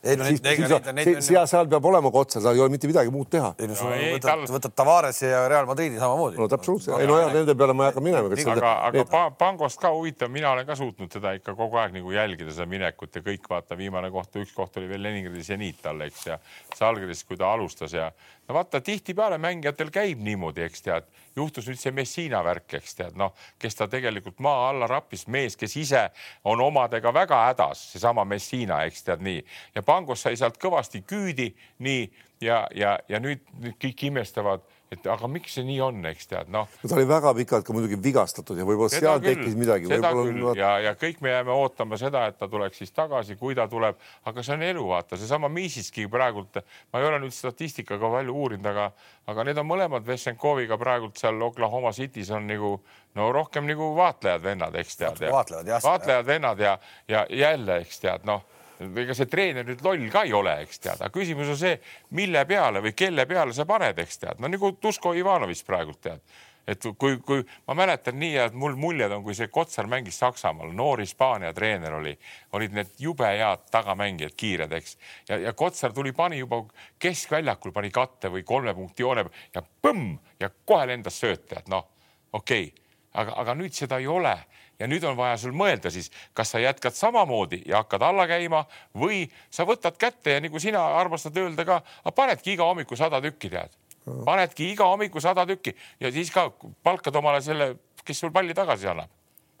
ei no neid, neid, neid, neid on. seal, seal peab olema ka otsa, seal ei ole mitte midagi muud teha. ei no sa võtad, tal... võtad Tavarese ja Real Madridi samamoodi. no absoluutselt, ei no jah, nende peale ma ei hakka minema. aga, aga need... Pangost ka huvitav, mina olen ka suutnud teda ikka kogu aeg nagu jälgida, seda minekut ja kõik vaata, viimane koht, üks koht oli veel Leningradi seniit talle, eks ja Salgris, kui ta alustas ja no vaata, tihtipeale mängijatel käib niimoodi, eks tead, juhtus nüüd see Messina värk, eks tead, noh, kes ta tegelikult maa alla rappis, mees, kes ise on omadega väga hädas, seesama Messina, eks tead nii. Ja Pangos sai sealt kõvasti küüdi, nii. Ja, ja, ja nüüd, nüüd kõik imestavad et aga miks see nii on, eks tead, noh. ta oli väga pikalt ka muidugi vigastatud ja võib-olla seal küll, tekkis midagi. seda küll vaat... ja, ja kõik me jääme ootama seda, et ta tuleks siis tagasi, kui ta tuleb, aga see on elu, vaata, seesama Miisitski praegult, ma ei ole nüüd statistikaga palju uurinud, aga, aga need on mõlemad Vessenkoviga praegult seal Oklahoma City's on nagu no rohkem nagu vaatlejad vennad, eks tead. vaatlejad jah. vaatlejad vennad ja, ja jälle, eks tead, noh ega see treener nüüd loll ka ei ole, eks tead, aga küsimus on see, mille peale või kelle peale sa paned, eks tead, no nagu Tusko Ivanovist praegult tead. Et kui, kui ma mäletan nii, et mul muljed on, kui see Kotsar mängis Saksamaal, noor Hispaania treener oli, olid need jube head tagamängijad, kiired, eks. ja, ja Kotsar tuli, pani juba keskväljakul pani katte või kolme punkti joone ja põmm! Ja kohe lendas sööt, tead noh, okei. Okay., aga, aga nüüd seda ei ole ja nüüd on vaja sul mõelda siis, kas sa jätkad samamoodi ja hakkad alla käima või sa võtad kätte ja nagu sina armastad öelda ka, panedki iga hommiku sada tükki, tead. panedki iga hommiku sada tükki ja siis ka palkad omale selle, kes sul palli tagasi annab.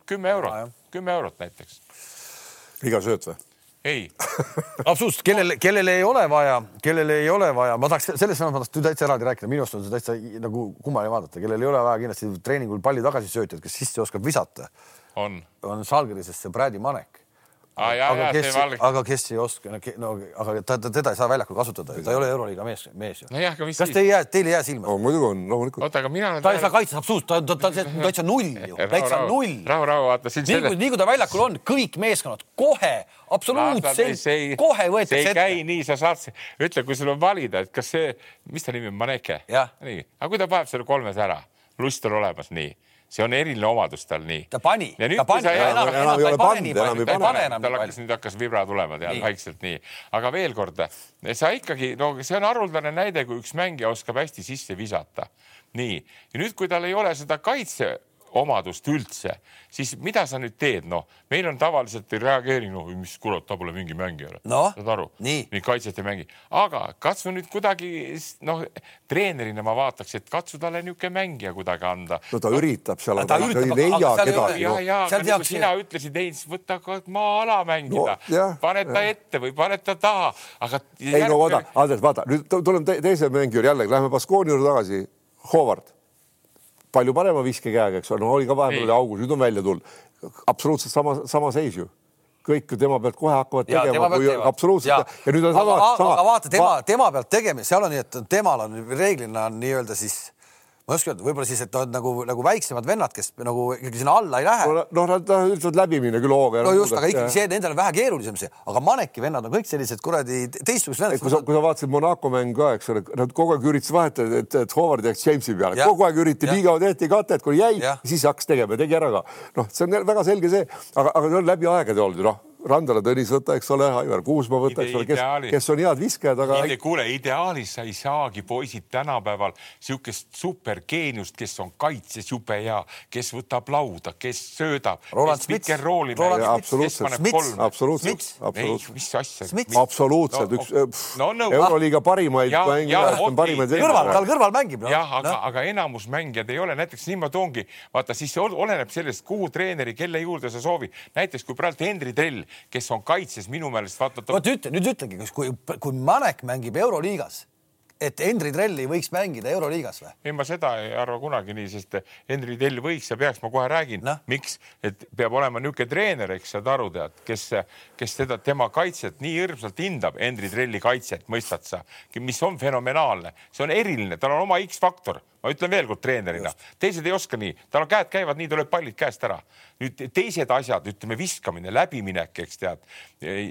kümme eurot, kümme eurot näiteks. iga sööt või? ei *laughs* absoluutselt, kellel, kellel ei ole vaja, kellel ei ole vaja, ma tahaks selles mõttes, ma tahaks täitsa eraldi rääkida, minu arust on see täitsa nagu kummaline vaadata, kellel ei ole vaja kindlasti treeningul palju tagasisöötjaid, kes sisse oskab visata on, on Salgrisest see Brady Manek Ah, jah, aga, jah, kes, aga kes ei oska, no aga ta, ta, teda ei saa väljakul kasutada, ta ei ole Euroliiga mees, mees ju. nojah, aga mis kas te ei jää, teil ei jää silma no,? muidugi on, loomulikult. oota, aga mina ta ei saa kaitses absoluutselt, ta, ta, ta, ta on täitsa null ju, täitsa null. rahu, rahu, vaata siin. nii kui, nii kui ta väljakul on, kõik meeskonnad kohe, absoluutselt, kohe võetakse ette. see ei käi nii, sa saad, ütle, kui sul on valida, et kas see, mis ta nimi on, Maneke? nii, aga kui ta paneb selle kolmes ära, lust on olemas, nii see on eriline omadus tal nii. ta pani, ta pani, enam, enam, enam ei ole pannud, enam ei pane. tal hakkas nüüd hakkas vibra tulema tead vaikselt nii, aga veel kord, sa ikkagi, no see on haruldane näide, kui üks mängija oskab hästi sisse visata. nii, ja nüüd, kui tal ei ole seda kaitse omadust üldse, siis mida sa nüüd teed, noh, meil on tavaliselt ei reageeri, noh, mis kurat, ta pole mingi mängija no,. saad aru? nii kaitset ei mängi, aga katsu nüüd kuidagi noh, treenerina ma vaataks, et katsu talle niisugune mängija kuidagi anda. no ta üritab seal, aga ta ei leia kedagi. ja, ja, aga nagu sina ütlesid, Heinz, võta ka maa-ala mängida no,, pane ta ette või pane ta taha, aga. ei no vaata, Andres, vaata nüüd tuleme te teise mängu juurde jällegi, lähme Baskooni juurde tagasi. Howard palju parema viskekäega, eks ole, no oli ka vahepeal oli augus, nüüd on välja tulnud. absoluutselt sama, sama seis ju kõik ju tema pealt kohe hakkavad ja, tegema, kui absoluutselt ja. ja nüüd on sama. aga, vaata tema, tema pealt tegemine, seal on nii, et temal on reeglina on nii-öelda siis ma ei oska öelda, võib-olla siis, et on nagu, nagu väiksemad vennad, kes nagu ikkagi sinna alla ei lähe. noh, nad ütlevad läbi minna küll hooga. no just, aga ikkagi see nendel on vähe keerulisem see, aga Maneki vennad on kõik sellised kuradi teistsugused vennad. kui sa, kui sa vaatasid Monaco mängu ka, eks ole, nad kogu aeg üritasid vahetada, et, et Howard jääks Jamesi peale, kogu aeg üritati nii kaua tehti katet, kui jäi, siis hakkas tegema tegi ära ka. noh, see on väga selge see, aga, aga see on läbi aegade olnud ju noh Randala Tõnis võta, eks ole, Aivar Kuusma võta, eks ole, kes, kes on head viskajad, aga. kuule, ideaalis sa ei saagi poisid tänapäeval niisugust supergeeniust, kes on kaitses jube hea, kes võtab lauda, kes söödab. Roland Smits. absoluutselt, absoluutselt, absoluutselt. mis asja? absoluutselt üks no, no, Euroliiga parimaid mängijaid, kõrval, tal kõrval mängib no.. jah, aga no., aga enamus mängijad ei ole, näiteks niimoodi ongi, vaata siis oleneb sellest, kuhu treeneri, kelle juurde sa soovid. näiteks kui praegu Henri Trell kes on kaitses minu meelest vaata. vot ütle nüüd ütlegi, kas kui, kui Manek mängib Euroliigas, et Henri Trell ei võiks mängida Euroliigas või? ei, ma seda ei arva kunagi nii, sest Henri Trell võiks ja peaks, ma kohe räägin no., miks, et peab olema niisugune treener, eks saad aru, tead, kes, kes seda, tema kaitset nii hirmsalt hindab, Henri Trelli kaitset, mõistad sa, mis on fenomenaalne, see on eriline, tal on oma X-faktor ma ütlen veel kord treenerina, teised ei oska nii, tal on käed käivad nii, tuleb pallid käest ära. nüüd teised asjad, ütleme viskamine, läbiminek, eks tead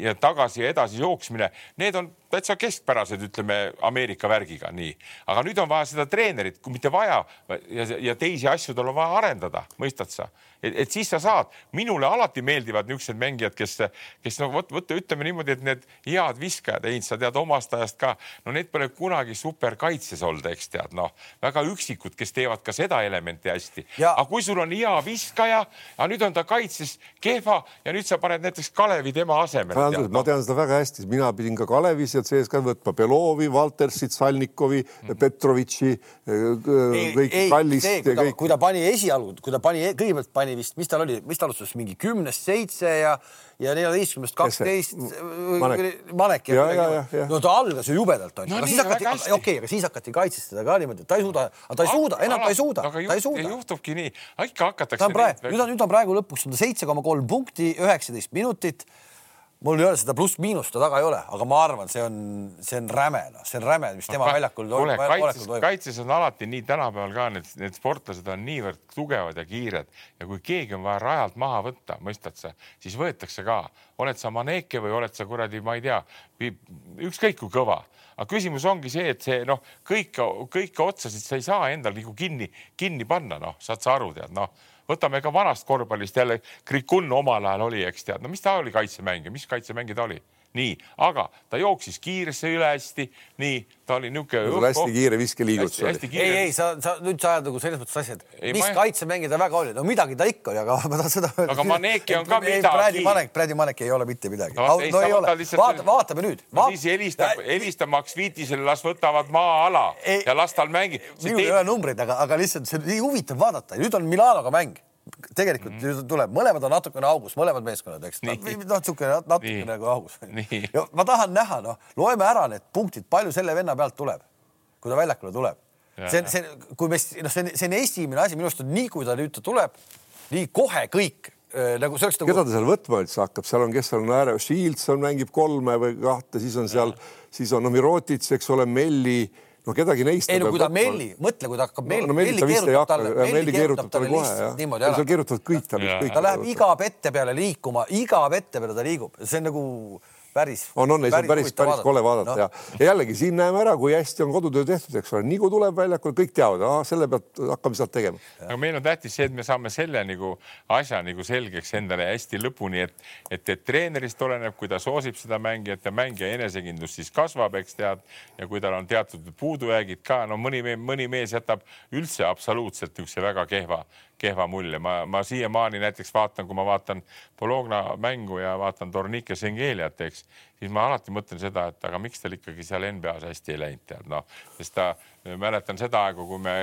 ja tagasi ja edasi jooksmine, need on täitsa keskpärased, ütleme Ameerika värgiga, nii. aga nüüd on vaja seda treenerit, kui mitte vaja ja, ja teisi asju tal on vaja arendada, mõistad sa? Et, et siis sa saad, minule alati meeldivad niisugused mängijad, kes, kes no vot, vot ütleme niimoodi, et need head viskajad, Heinz, sa tead omast ajast ka, no need pole kunagi superkaitses olnud, eks tead, noh, väga üksikud, kes teevad ka seda elementi hästi. aga kui sul on hea viskaja, aga nüüd on ta kaitses kehva ja nüüd sa paned näiteks Kalevi tema asemele. ma tean seda väga hästi, mina pidin ka Kalevis ja CSKA võtma Belovi, Valtersit, Salnikovi mm, -hmm. Petrovitši, kõik Kallist. kui ta pani esialgu, kui ta pani, kõigepealt pani vist, mis tal oli, mis ta alustas mingi kümnest seitse ja ja neljateistkümnest kaksteist Manek. no ta algas ju jubedalt onju no, aga siis hakati, okei okay,, aga siis hakati kaitsest teda ka niimoodi, et ta ei suuda, ta ei suuda, enam ta ei suuda, ta ei suuda. juhtubki nii, ikka hakatakse. nüüd on, nüüd on praegu lõpuks on ta seitse koma kolm punkti, üheksateist minutit mul ei ole seda pluss-miinust ta taga ei ole, aga ma arvan, see on, see on räme, noh, see on räme, mis tema väljakul toimub. kaitses, kaitses on alati nii tänapäeval ka need, need sportlased on niivõrd tugevad ja kiired ja kui keegi on vaja rajalt maha võtta, mõistad sa, siis võetakse ka, oled sa Maneke või oled sa kuradi, ma ei tea, ükskõik kui kõva. Aga küsimus ongi see, et see noh, kõike, kõike otsasid sa ei saa endal nagu kinni, kinni panna, noh, saad sa aru, tead, noh võtame ka vanast korvpallist jälle, Krikun omal ajal oli, eks tead, no mis ta oli kaitsemängija, mis kaitsemängija ta oli? Nii, aga ta jooksis kiiresse üle hästi, nii, ta oli niisugune. hästi kiire viskeliigutus oli. ei, ei, sa, sa nüüd sa ajad nagu selles mõttes asja, et mis ma... kaitsemängija ta väga oli, no midagi ta ikka oli, aga *laughs* ma tahan seda aga Maneki on ka midagi. Brady Manek, Brady Manek ei ole mitte midagi. no, ei ole, vaata, vaatame nüüd Va. siis helistab, helistab Max Viitisele, las võtavad maa-ala ja las tal mängib. minul ei ole numbreid, aga, aga lihtsalt see on nii huvitav vaadata, nüüd on Milanoga mäng tegelikult mm -hmm. tuleb, mõlemad on natukene augus, mõlemad meeskonnad, eks. noh, niisugune natukene nagu augus. ma tahan näha, noh, loeme ära need punktid, palju selle venna pealt tuleb, kui ta väljakule tuleb. see, see, kui me, noh, see on, see on esimene asi, minu arust on nii, kui ta nüüd ta tuleb, nii kohe kõik nagu see oleks nagu. keda ta seal võtma üldse hakkab, seal on, kes seal on ääre, Shields on, mängib kolme või kahte, siis on seal, siis on no, Mirotits, eks ole, Melli no kedagi neist. ei no kui ta Melli, mõtle, kui ta hakkab Melli no, no, Melli keerutab talle, Melli keerutab talle kohe jah. niimoodi ära. seal keerutavad kõik talle. ta läheb iga pette peale liikuma, iga pette peale ta liigub, see on nagu päris. on, on, ei see on päris, päris kole vaadata no. ja, ja jällegi siin näeme ära, kui hästi on kodutöö tehtud, eks ole, nii kui tuleb väljakule, kõik teavad, selle pealt hakkame sealt tegema. aga meil on tähtis see, et me saame selle nagu asja nagu selgeks endale hästi lõpuni, et, et, et treenerist oleneb, kui ta soosib seda mängijat ja mängija enesekindlus siis kasvab, eks tead, ja kui tal on teatud puudujäägid ka, no mõni, mõni mees jätab üldse absoluutselt niisuguse väga kehva kehva mulje, ma, ma siiamaani näiteks vaatan, kui ma vaatan Bologna mängu ja vaatan Tornike Sengeliat, eks, siis ma alati mõtlen seda, et aga miks tal ikkagi seal NBA-s hästi ei läinud, tead noh, sest ta, mäletan seda aega, kui me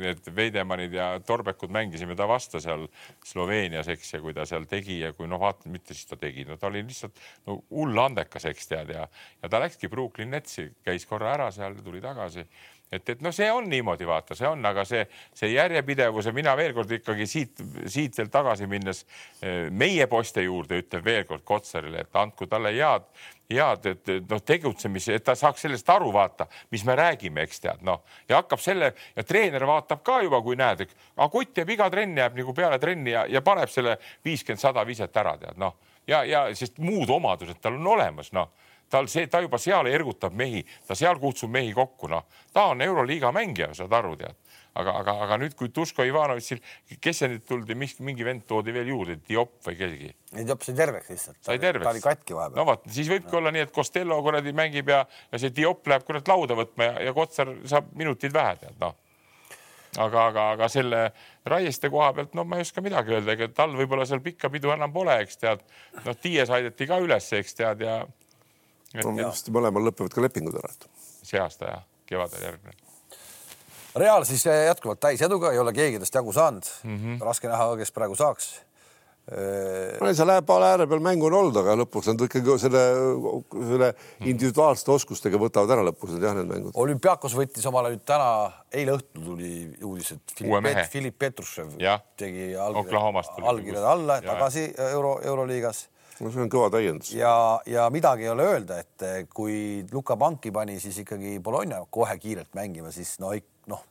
need Veidemannid ja Torbekud mängisime ta vastu seal Sloveenias, eks, ja kui ta seal tegi ja kui noh, vaata, mitte siis ta tegi, no ta oli lihtsalt no hull andekas, eks tead ja, ja ta läkski Brooklyn Netsi, käis korra ära seal, tuli tagasi et, et noh, see on niimoodi, vaata, see on, aga see, see järjepidevus ja mina veel kord ikkagi siit, siit veel tagasi minnes eh, meie poiste juurde ütlen veel kord Kotsarile, et andku talle head, head, et noh, tegutsemise, et ta saaks sellest aru, vaata, mis me räägime, eks tead, noh. Ja hakkab selle ja treener vaatab ka juba, kui näed, aga kutt jääb iga trenn jääb nagu peale trenni ja, ja paneb selle viiskümmend, sada viset ära, tead noh. Ja, ja sest muud omadused tal on olemas, noh tal see, ta juba seal ergutab mehi, ta seal kutsub mehi kokku, noh, ta on Euroliiga mängija, saad aru, tead. aga, aga, aga nüüd, kui Duško Ivanovitšil, kes see nüüd tuldi, mis mingi vend toodi veel juurde, Diop või keegi? ei, Diop sai terveks lihtsalt. sai terveks. ta oli katki vahepeal. no vot, siis võibki no. olla nii, et Costello kuradi mängib ja, ja see Diop läheb kurat lauda võtma ja, ja Kotsar saab minutid vähe, tead noh aga, aga, aga selle Raieste koha pealt, no ma ei oska midagi öelda, ega tal võib-olla seal pikka pidu enam pole, eks tead. noh, Tiies aidati ka üles, eks tead ja no arust mõlemal lõpevad ka lepingud ära. see aasta ja kevadel järgmine. Real siis jätkuvalt täiseduga, ei ole keegi tast jagu saanud mm. -hmm. raske näha, kes praegu saaks no seal äärepaala ääre peal mängu on olnud, aga lõpuks nad ikkagi selle, selle individuaalsete oskustega võtavad ära lõpuks need jah, need mängud. olümpiaakos võttis omale nüüd täna, eile õhtul tuli uudis, et Filip, Filip Petrušev tegi allkirjad alla tagasi Euro, Euroliigas no see on kõva täiendus. ja, ja midagi ei ole öelda, et kui Luka Panki pani siis ikkagi Bologna kohe kiirelt mängima, siis no, noh,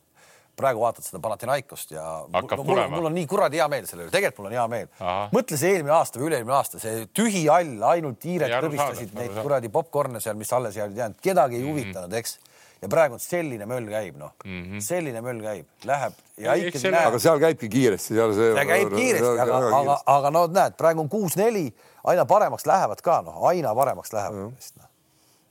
praegu vaatad seda Panathinaikost ja Hakkab mul, mul, mul on nii kuradi hea meel selle üle, tegelikult mul on hea meel. mõtle see eelmine aasta või üle-eelmine aasta, see tühi hall, ainult hiired kõbistasid neid kuradi popkorne seal, mis alles jäid jäänud, kedagi ei mm -hmm. huvitanud, eks. Ja praegu on selline möll käib, noh mm -hmm., selline möll käib, läheb ja ikkagi selle... näed. aga seal käibki kiiresti, seal see. see käib kiiresti, aga, aga, aga no näed, praegu on kuus-neli, aina paremaks lähevad ka, noh, aina paremaks lähevad mm. -hmm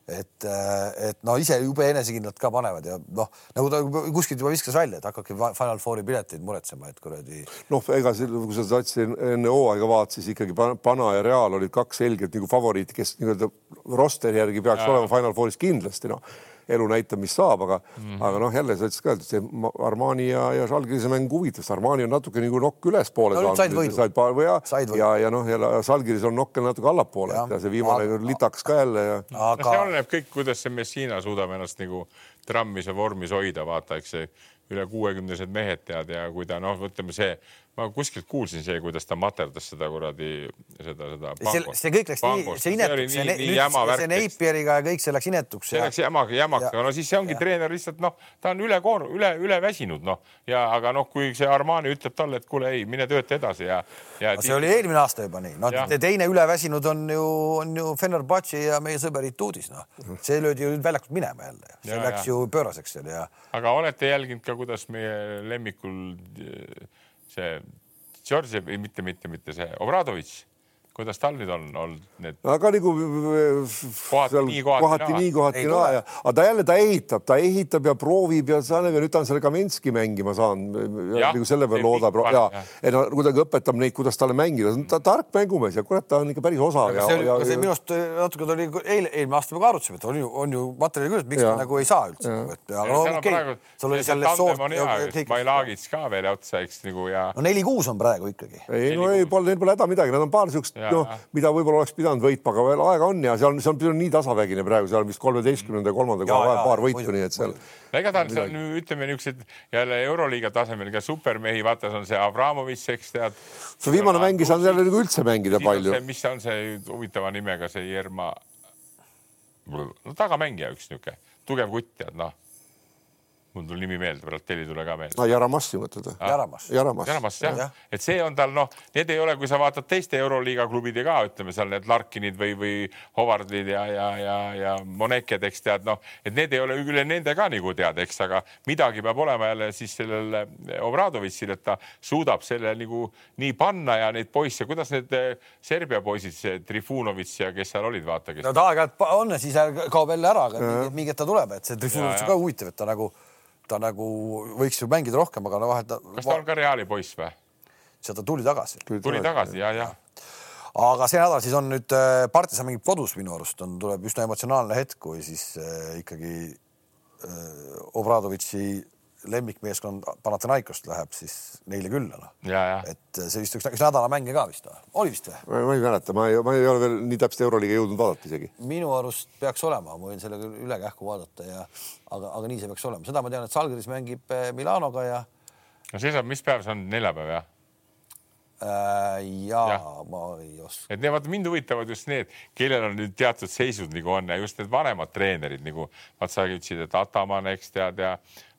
et, äh, et no ise jube enesekindlalt ka panevad ja noh, nagu ta kuskilt juba viskas välja, et hakake Final Fouri pileteid muretsema, et kuradi. noh, ega kui sa satsid enne hooaega vaatasid, siis ikkagi Pana ja Real olid kaks selgelt nagu favoriiti, kes nii-öelda rosteri järgi peaks ja. olema Final Fouris kindlasti noh elu näitab, mis saab, aga mm, -hmm. aga noh, jälle sa ütlesid ka, et see Armani ja, ja Žalgirise mäng huvitas, Armani on natuke nagu nokk ülespoole no, saanud, said paar või ja, ja, ja noh, ja Žalgiris on nokk natuke allapoole ja, ja see viimane aga... litaks ka jälle ja. *laughs* aga see oleneb kõik, kuidas see Messina suudab ennast nagu trammis ja vormis hoida, vaata, eks see üle kuuekümnesed mehed tead ja kui ta noh, ütleme see ma kuskilt kuulsin see, kuidas ta materdas seda kuradi, seda, seda. see, see kõik läks nii, see inetuks, see, nii, see, see Neipieriga ja kõik see läks inetuks. see läks jamaga, jamaga, no siis see ongi ja. treener lihtsalt noh, ta on üle koor-, üle, üle väsinud noh ja aga noh, kui see Armani ütleb talle, et kuule, ei, mine tööta edasi ja, ja. see oli eelmine aasta juba nii, noh, teine üleväsinud on ju, on ju Fenerbahce ja meie sõber Ituudis, noh, see löödi ju väljakult minema jälle, see ja, läks ja. ju pööraseks seal ja. aga olete jälginud ka, kuidas meie lemmikul see Georgi, mitte, mitte, mitte see Obradovitš kuidas tal nüüd on olnud need? aga nagu kohati nii, kohati, kohati nii, kohati naa ja, aga ta jälle, ta ehitab, ta ehitab ja proovib ja seal ja nüüd ta on selle Kaminski mängima saanud. nagu selle peale loodab ja, ja. et no kuidagi õpetab neid, kuidas talle mängida, ta on tark mängumees ja kurat, ta on ikka päris osav. see, ja, see minu arust natuke tuli eile, eelmine aasta me ka arutasime, et on ju, on ju materjali küll, et miks ta nagu ei saa üldse. aga no okei sul oli seal soort. Mailagits ka veel otsa, eks nagu ja. no neli-kuus on praegu ikkagi. ei no ei, pole, neil pole häda midagi, nad on paar siukest noh, mida võib-olla oleks pidanud võitma, aga veel aega on ja seal, see on, see on nii tasavägine praegu, seal vist kolmeteistkümnenda ja kolmanda koha vahel paar võitu, nii et seal. no igatahes on, ütleme niisugused jälle Euroliiga tasemel ka supermehi, vaata, see on see Abramovitš, eks tead. see viimane mäng ei saanud jälle nagu üldse mängida palju. mis on see huvitava nimega see Jerma, no tagamängija üks niisugune tugev kutt, tead noh mul tuli nimi meelde, teil ei tule ka meelde no,. Jaramassi mõtled või? Jaramas. Jaramas, Jaramas jah ja., et see on tal noh, need ei ole, kui sa vaatad teiste Euroliiga klubide ka, ütleme seal need Larkinid või, või Howardid ja, ja, ja, ja Moneked, eks tead noh, et need ei ole üle nende ka nagu tead, eks, aga midagi peab olema jälle siis sellel Obradovitšil, et ta suudab selle nagu nii panna ja neid poisse, kuidas need eh, Serbia poisid, see Trifunovitš ja kes seal olid, vaata kes. no ta aeg-ajalt on ja siis kaob jälle ära, aga mingi hetk ta tuleb, et see Trifunovitš on ka huvitav, et ta nagu ta nagu võiks ju mängida rohkem, aga no vahet. kas ta on ka Reali poiss või? ta tuli tagasi. tuli tagasi ja, ja. aga see nädal siis on nüüd äh, Partisan mängib kodus minu arust on, tuleb üsna emotsionaalne hetk, kui siis äh, ikkagi äh, Obradovitši lemmikmeeskond Panathinaikost läheb siis neile külla, noh. et see vist üks, üks nädala mänge ka vist või? oli vist või? ma ei mäleta, ma ei, ma ei ole veel nii täpselt Euroliiga jõudnud vaadata isegi. minu arust peaks olema, ma võin selle küll üle kähku vaadata ja aga, aga nii see peaks olema, seda ma tean, et Salgeris mängib eh, Milanoga ja. no see saab, mis päev see on, neljapäev jah? Äh, ja, ja ma ei oska. et vaata mind huvitavad just need, kellel on nüüd teatud seisud nagu on ja just need vanemad treenerid nagu vaat sa ütlesid, et Ataman, eks tead ja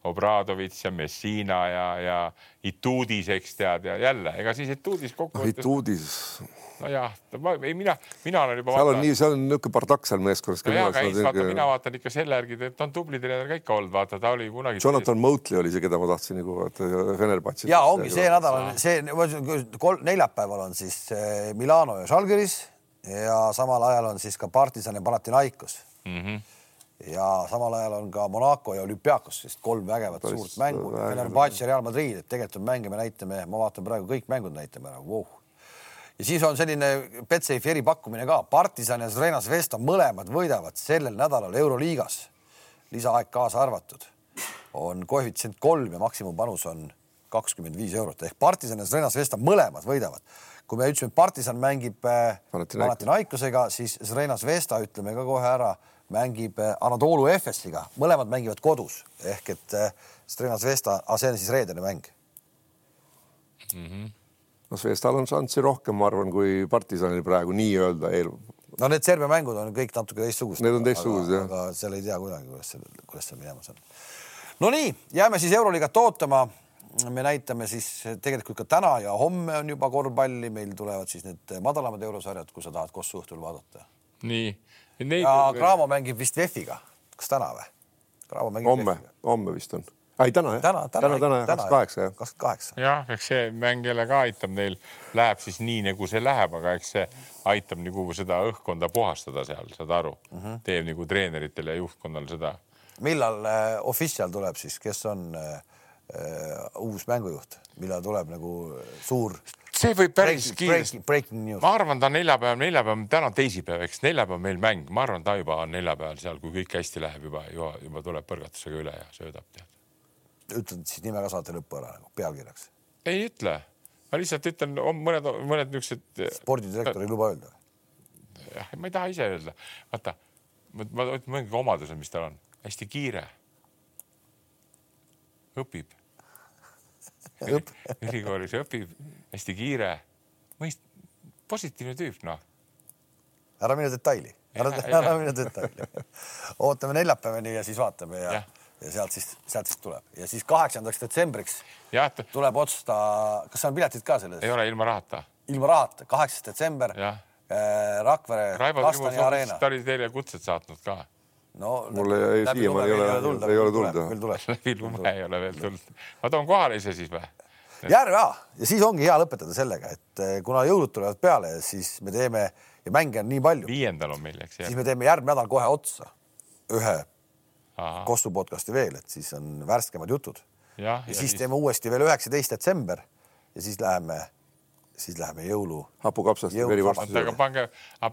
Obradovitš ja Messina ja, ja Ituudis, eks tead ja jälle, ega siis Ituudis kokkuvõttes. Ituudis. Nojah, ei mina, mina olen juba. seal on nii, seal on niisugune bardakk seal meeskonnas. no jaa, aga ei, vaata, mina vaatan ikka selle järgi, et ta on tubli treener ka ikka olnud, vaata, ta oli kunagi. Jonathan Motley oli see, keda ma tahtsin nagu vaata Fenerbahce'is. ja ongi see nädal on see, kolm, neljapäeval on siis eh, Milano ja Žalgiris ja samal ajal on siis ka Partisan ja Panathinaikos mm. -hmm ja samal ajal on ka Monaco ja Olümpiakos, sest kolm vägevat Päris suurt mängu. Fenerbahce ja Real Madrid, et tegelikult on mänge, me näitame, ma vaatan praegu kõik mängud näitame ära wow., ja siis on selline Betsafe'i eripakkumine ka, Partisan ja Zrena Zvezda mõlemad võidavad sellel nädalal Euroliigas, lisaaeg kaasa arvatud, on koefitsient kolm ja maksimumpanus on kakskümmend viis eurot ehk Partisan ja Zrena Zvezda mõlemad võidavad. kui me ütlesime, et Partisan mängib äh, Panathinaikosega, siis Zrena Zvezda ütleme ka kohe ära mängib äh, Anatoolu Efesiga, mõlemad mängivad kodus ehk et äh, Strena Zvesta, aga see on siis reedene mäng mm. -hmm. No Zvestal on šanssi rohkem, ma arvan, kui partisanil praegu nii-öelda eel. no need Serbia mängud on kõik natuke teistsugused. Need on teistsugused jah. aga seal ei tea kuidagi, kuidas see, kuidas see minemas on. no nii, jääme siis Euroliigat ootama. me näitame siis tegelikult ka täna ja homme on juba korvpalli, meil tulevad siis need madalamad eurosarjad, kui sa tahad Kossu õhtul vaadata. nii ja Cramo mängib vist VEF-iga, kas täna või? Homme, homme vist on ei täna jah, täna, täna, täna, täna, kakskümmend kaheksa jah. kakskümmend kaheksa. jah, eks see mäng jälle ka aitab neil, läheb siis nii nagu see läheb, aga eks see aitab nagu seda õhkkonda puhastada seal, saad aru mm, -hmm. teeb nagu treeneritel ja juhtkonnal seda. millal äh, official tuleb siis, kes on äh, äh uus mängujuht, millal tuleb nagu suur? see võib päris kiiresti. ma arvan, ta on neljapäev, neljapäev, täna teisipäev, eks neljapäev meil mäng, ma arvan, ta juba on neljapäeval seal, kui kõik hästi läheb juba, juba, juba tuleb põrgatusega üle ja söödab tead ütled siis nime ka saate lõppu ära nagu pealkirjaks? ei ütle, ma lihtsalt ütlen mõned, mõned niisugused. spordidirektor ei luba öelda? jah, ma ei taha ise öelda, vaata, ma, ma ütlen mõningad omadused, mis tal on, hästi kiire. õpib *laughs* Õp. ülikoolis õpib, hästi kiire, mõist-, positiivne tüüp, noh. ära mine detaili, ära, *laughs* ära mine detaili ootame neljapäevani ja siis vaatame ja, ja ja sealt siis, sealt siis tuleb ja siis kaheksandaks detsembriks ja, et... tuleb otsusta, kas on piletid ka selles? ei ole ilma rahata. ilma rahata, kaheksas detsember. Äh, Rakvere. Raivo Trimo, ta oli teile kutset saatnud ka. no mulle jäi siiamaani ei ole, ei ole tulnud. veel tuleb. läbi lume ei ole veel tulnud. ma toon kohale ise siis või? järve ja, ja siis ongi hea lõpetada sellega, et eh, kuna jõulud tulevad peale, siis me teeme ja mänge on nii palju. viiendal on meil, eks. siis me teeme järgmine nädal kohe otsa ühe Kossu podcast'i veel, et siis on värskemad jutud. ja, ja, ja siis, siis teeme uuesti veel üheksateist detsember ja siis läheme, siis läheme jõulu. hapukapsast ja verivorstist. aga pange,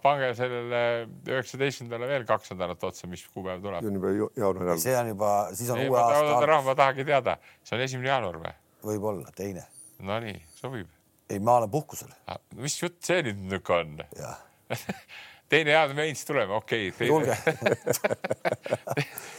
pange sellele üheksateistkümnendale veel kaks nädalat otsa, mis kuupäev tuleb. see on juba jaanuari algus. see on juba, siis on ei, uue aasta algus. rahva tahagi teada, see on esimene jaanuar või? võib-olla, teine. Nonii, sobib. ei, ma olen puhkusel. mis jutt see nüüd on? jah *laughs* teine hea meins tuleme, okei okay,. tulge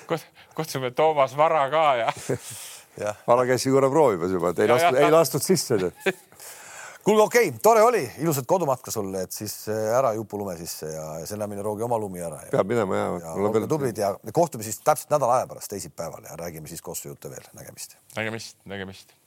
*laughs* kutsume Toomas Vara ka ja, *laughs* ja.. Vara käis ju korra proovimas juba, et ei lastud, ei lastud sisse *laughs* kuulge, okei okay,, tore oli, ilusat kodumatka sulle, et siis äh, ära jupu lume sisse ja selle mine roogi oma lumi ära. peab minema ja, ja. olge veel... tublid ja kohtume siis täpselt nädala aja pärast teisipäeval ja räägime siis Kossu jutte veel, nägemist. nägemist, nägemist